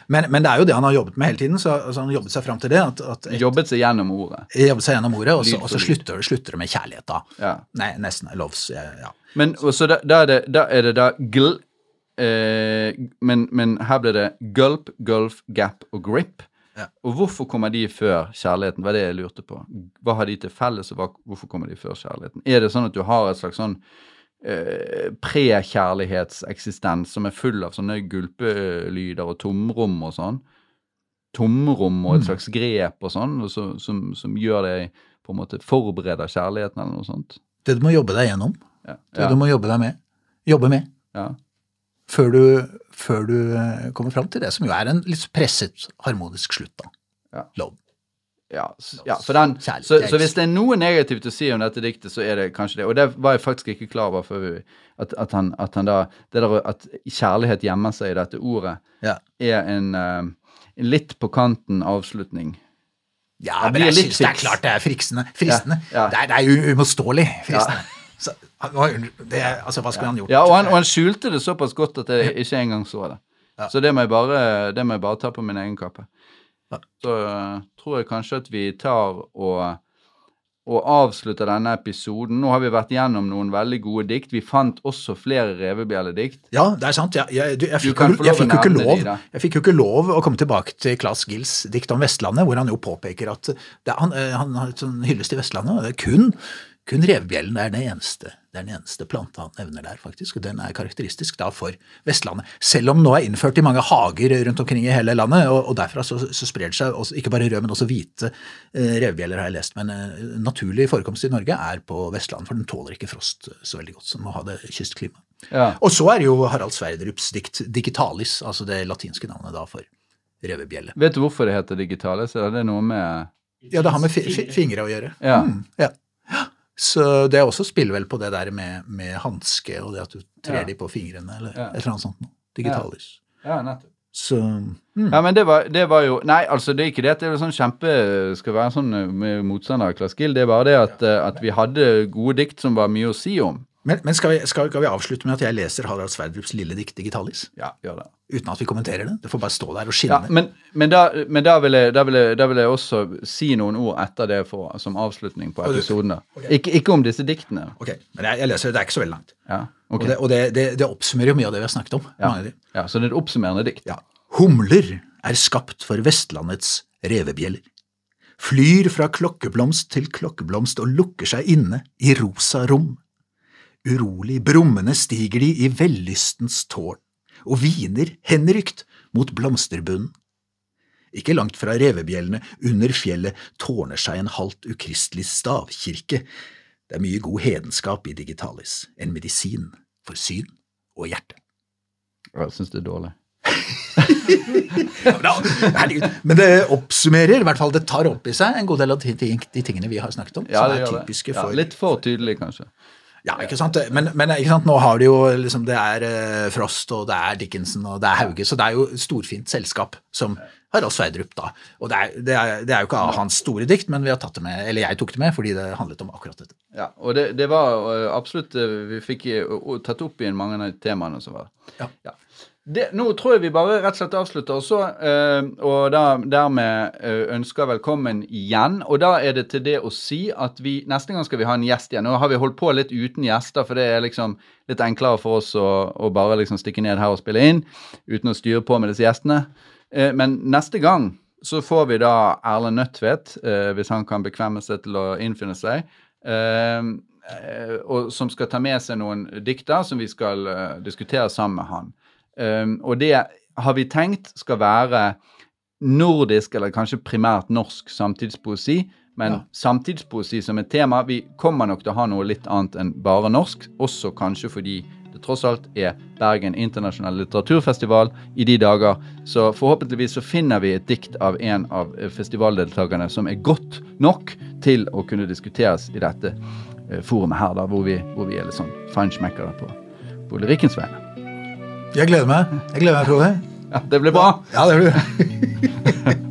Men, men det er jo det han har jobbet med hele tiden, så altså, han jobbet seg fram til det. at, at jobbet seg gjennom ordet. jobbet seg gjennom ordet, og så, og så slutter, slutter det med kjærlighet, da. Ja. Nei, nesten. Loves. Ja. ja. Men så da, da, er det, da er det da gl... Eh, men, men her blir det gulp, gulf, gap og grip. Ja. Og hvorfor kommer de før kjærligheten? Hva er det jeg lurte på. Hva har de til felles, og hvorfor kommer de før kjærligheten? Er det sånn at du har et slags sånn eh, prekjærlighetseksistens som er full av sånne gulpelyder og tomrom og sånn. Tomrom og et slags grep og sånn, og så, som, som gjør deg på en måte forbereder kjærligheten eller noe sånt. Det du må jobbe deg gjennom. Ja. Det Ja. du må jobbe deg med. Jobbe med. ja. Før du, før du eh, kommer fram til det som jo er en litt presset harmonisk slutt, da. Ja. Love. Ja, ja, for den, så, så hvis det er noe negativt å si om dette diktet, så er det kanskje det. Og det var jeg faktisk ikke klar over før vi, at, at, han, at han da det der, At kjærlighet gjemmer seg i dette ordet, Ja. er en, uh, en litt på kanten avslutning. Ja, men jeg syns det er klart det er friksende. fristende. Ja. Det, er, det er jo uimotståelig fristende. Så, det, altså, hva skulle han gjort? Ja, og han, og han skjulte det såpass godt at jeg ikke engang så det. Så det må, bare, det må jeg bare ta på min egen kappe. Så eh, tror jeg kanskje at vi tar og, og avslutter denne episoden. Nå har vi vært gjennom noen veldig gode dikt. Vi fant også flere revebjelledikt. Ja, det er sant. Jeg, jeg, du, jeg, fikk, jo- jeg, fikk jo ikke lov, de, jeg fikk jo ikke lov å komme tilbake til Claes Gills dikt om Vestlandet, hvor han jo påpeker at det, han, eh, han har et sånn hyllest til Vestlandet, og det er kun, kun revebjellen det er det eneste, det er den eneste planta han nevner der, faktisk, og den er karakteristisk da for Vestlandet. Selv om nå er innført i mange hager rundt omkring i hele landet, og, og derfra så, så sprer det seg også, ikke bare rød, men også hvite eh, revbjeller, har jeg lest. Men eh, naturlig forekomst i Norge er på Vestlandet, for den tåler ikke frost så veldig godt, som å ha det kystklimaet. Ja. Og så er jo Harald Sverdrups dikt Digitalis, altså det latinske navnet da for revebjelle. Vet du hvorfor det heter digitalis? Er det noe med Ja, det har med fi fi fingre å gjøre. Ja. Mm, ja. Så det også spiller vel på det der med, med hanske og det at du trer Ja. de på fingrene, eller Ja. et eller annet sånt. noe. Digitalis. Ja, nettopp. Så mm. Ja, men det var, det var jo Nei, altså, det er ikke det at det er sånn kjempe skal være sånn eh, med motstander av Klaskill. Det er bare det at, eh, at vi hadde gode dikt som var mye å si om. Men, men skal, vi, skal, skal vi avslutte med at jeg leser Harald Sverdrups lille dikt Digitalis? Ja, gjør det. Uten at vi kommenterer det? Det får bare stå der og Ja, men, men, da, men da, vil jeg, da, vil jeg, da vil jeg også si noen ord etter det for, som avslutning på episodene. Okay. da. Ikke, om disse diktene. Ok, men jeg, jeg leser, det Det er ikke så veldig langt. Ja, ok. Og, det, og det, det, det oppsummerer jo mye av det vi har snakket om. ja. ja, Så det er et oppsummerende dikt. Ja. Humler er skapt for Vestlandets revebjeller. Flyr fra klokkeblomst til klokkeblomst og lukker seg inne i rosa rom. Urolig brummende stiger de i vellystens tårn og hviner henrykt mot blomsterbunnen. Ikke langt fra revebjellene under fjellet tårner seg en halvt ukristelig stavkirke. Det er mye god hedenskap i Digitalis, en medisin for syn og hjerte. Jeg syns det er dårlig. Men det oppsummerer, i hvert fall det tar opp i seg en god del av de, tingene vi har snakket om. Ja, som er typiske Ja, litt for tydelig, kanskje. Ja, ikke sant. Men, men ikke sant? nå har de jo liksom Det er eh, Frost, og det er Dickinson, og det er Hauge, så det er jo storfint selskap som har også Sverdrup, da. Og det er, det, er, det er jo ikke av hans store dikt, men vi har tatt det med, eller jeg tok det med fordi det handlet om akkurat dette. Ja, og det, det var absolutt Vi fikk tatt opp igjen mange av temaene som var. Ja. Det, nå tror jeg vi bare rett og slett avslutter, også, Og da, dermed ø, ønsker velkommen igjen. Og da er det til det å si at vi neste gang skal vi ha en gjest igjen. Nå har vi holdt på litt uten gjester, for det er liksom litt enklere for oss å, å bare liksom stikke ned her og spille inn uten å styre på med disse gjestene. Eh, Men neste gang så får vi da Erlend Nødtvedt, eh, hvis han kan bekvemme seg til å innfinne seg, eh, eh, og som skal ta med seg noen dikter som vi skal eh, diskutere sammen med han. Eh, og det har vi tenkt skal være nordisk, eller kanskje primært norsk samtidspoesi, men Ja. samtidspoesi som et tema. Vi kommer nok til å ha noe litt annet enn bare norsk, også kanskje fordi det tross alt er Bergen internasjonal litteraturfestival i de dager. Så forhåpentligvis så finner vi et dikt av en av eh, festivaldeltakerne som er godt nok til å kunne diskuteres i dette eh, forumet her, da, hvor vi, hvor vi er litt sånn feinschmeckere på, på lyrikkens vegne. Jeg gleder meg. Jeg gleder meg, Frode. Ja, det blir bra. Ja, det blir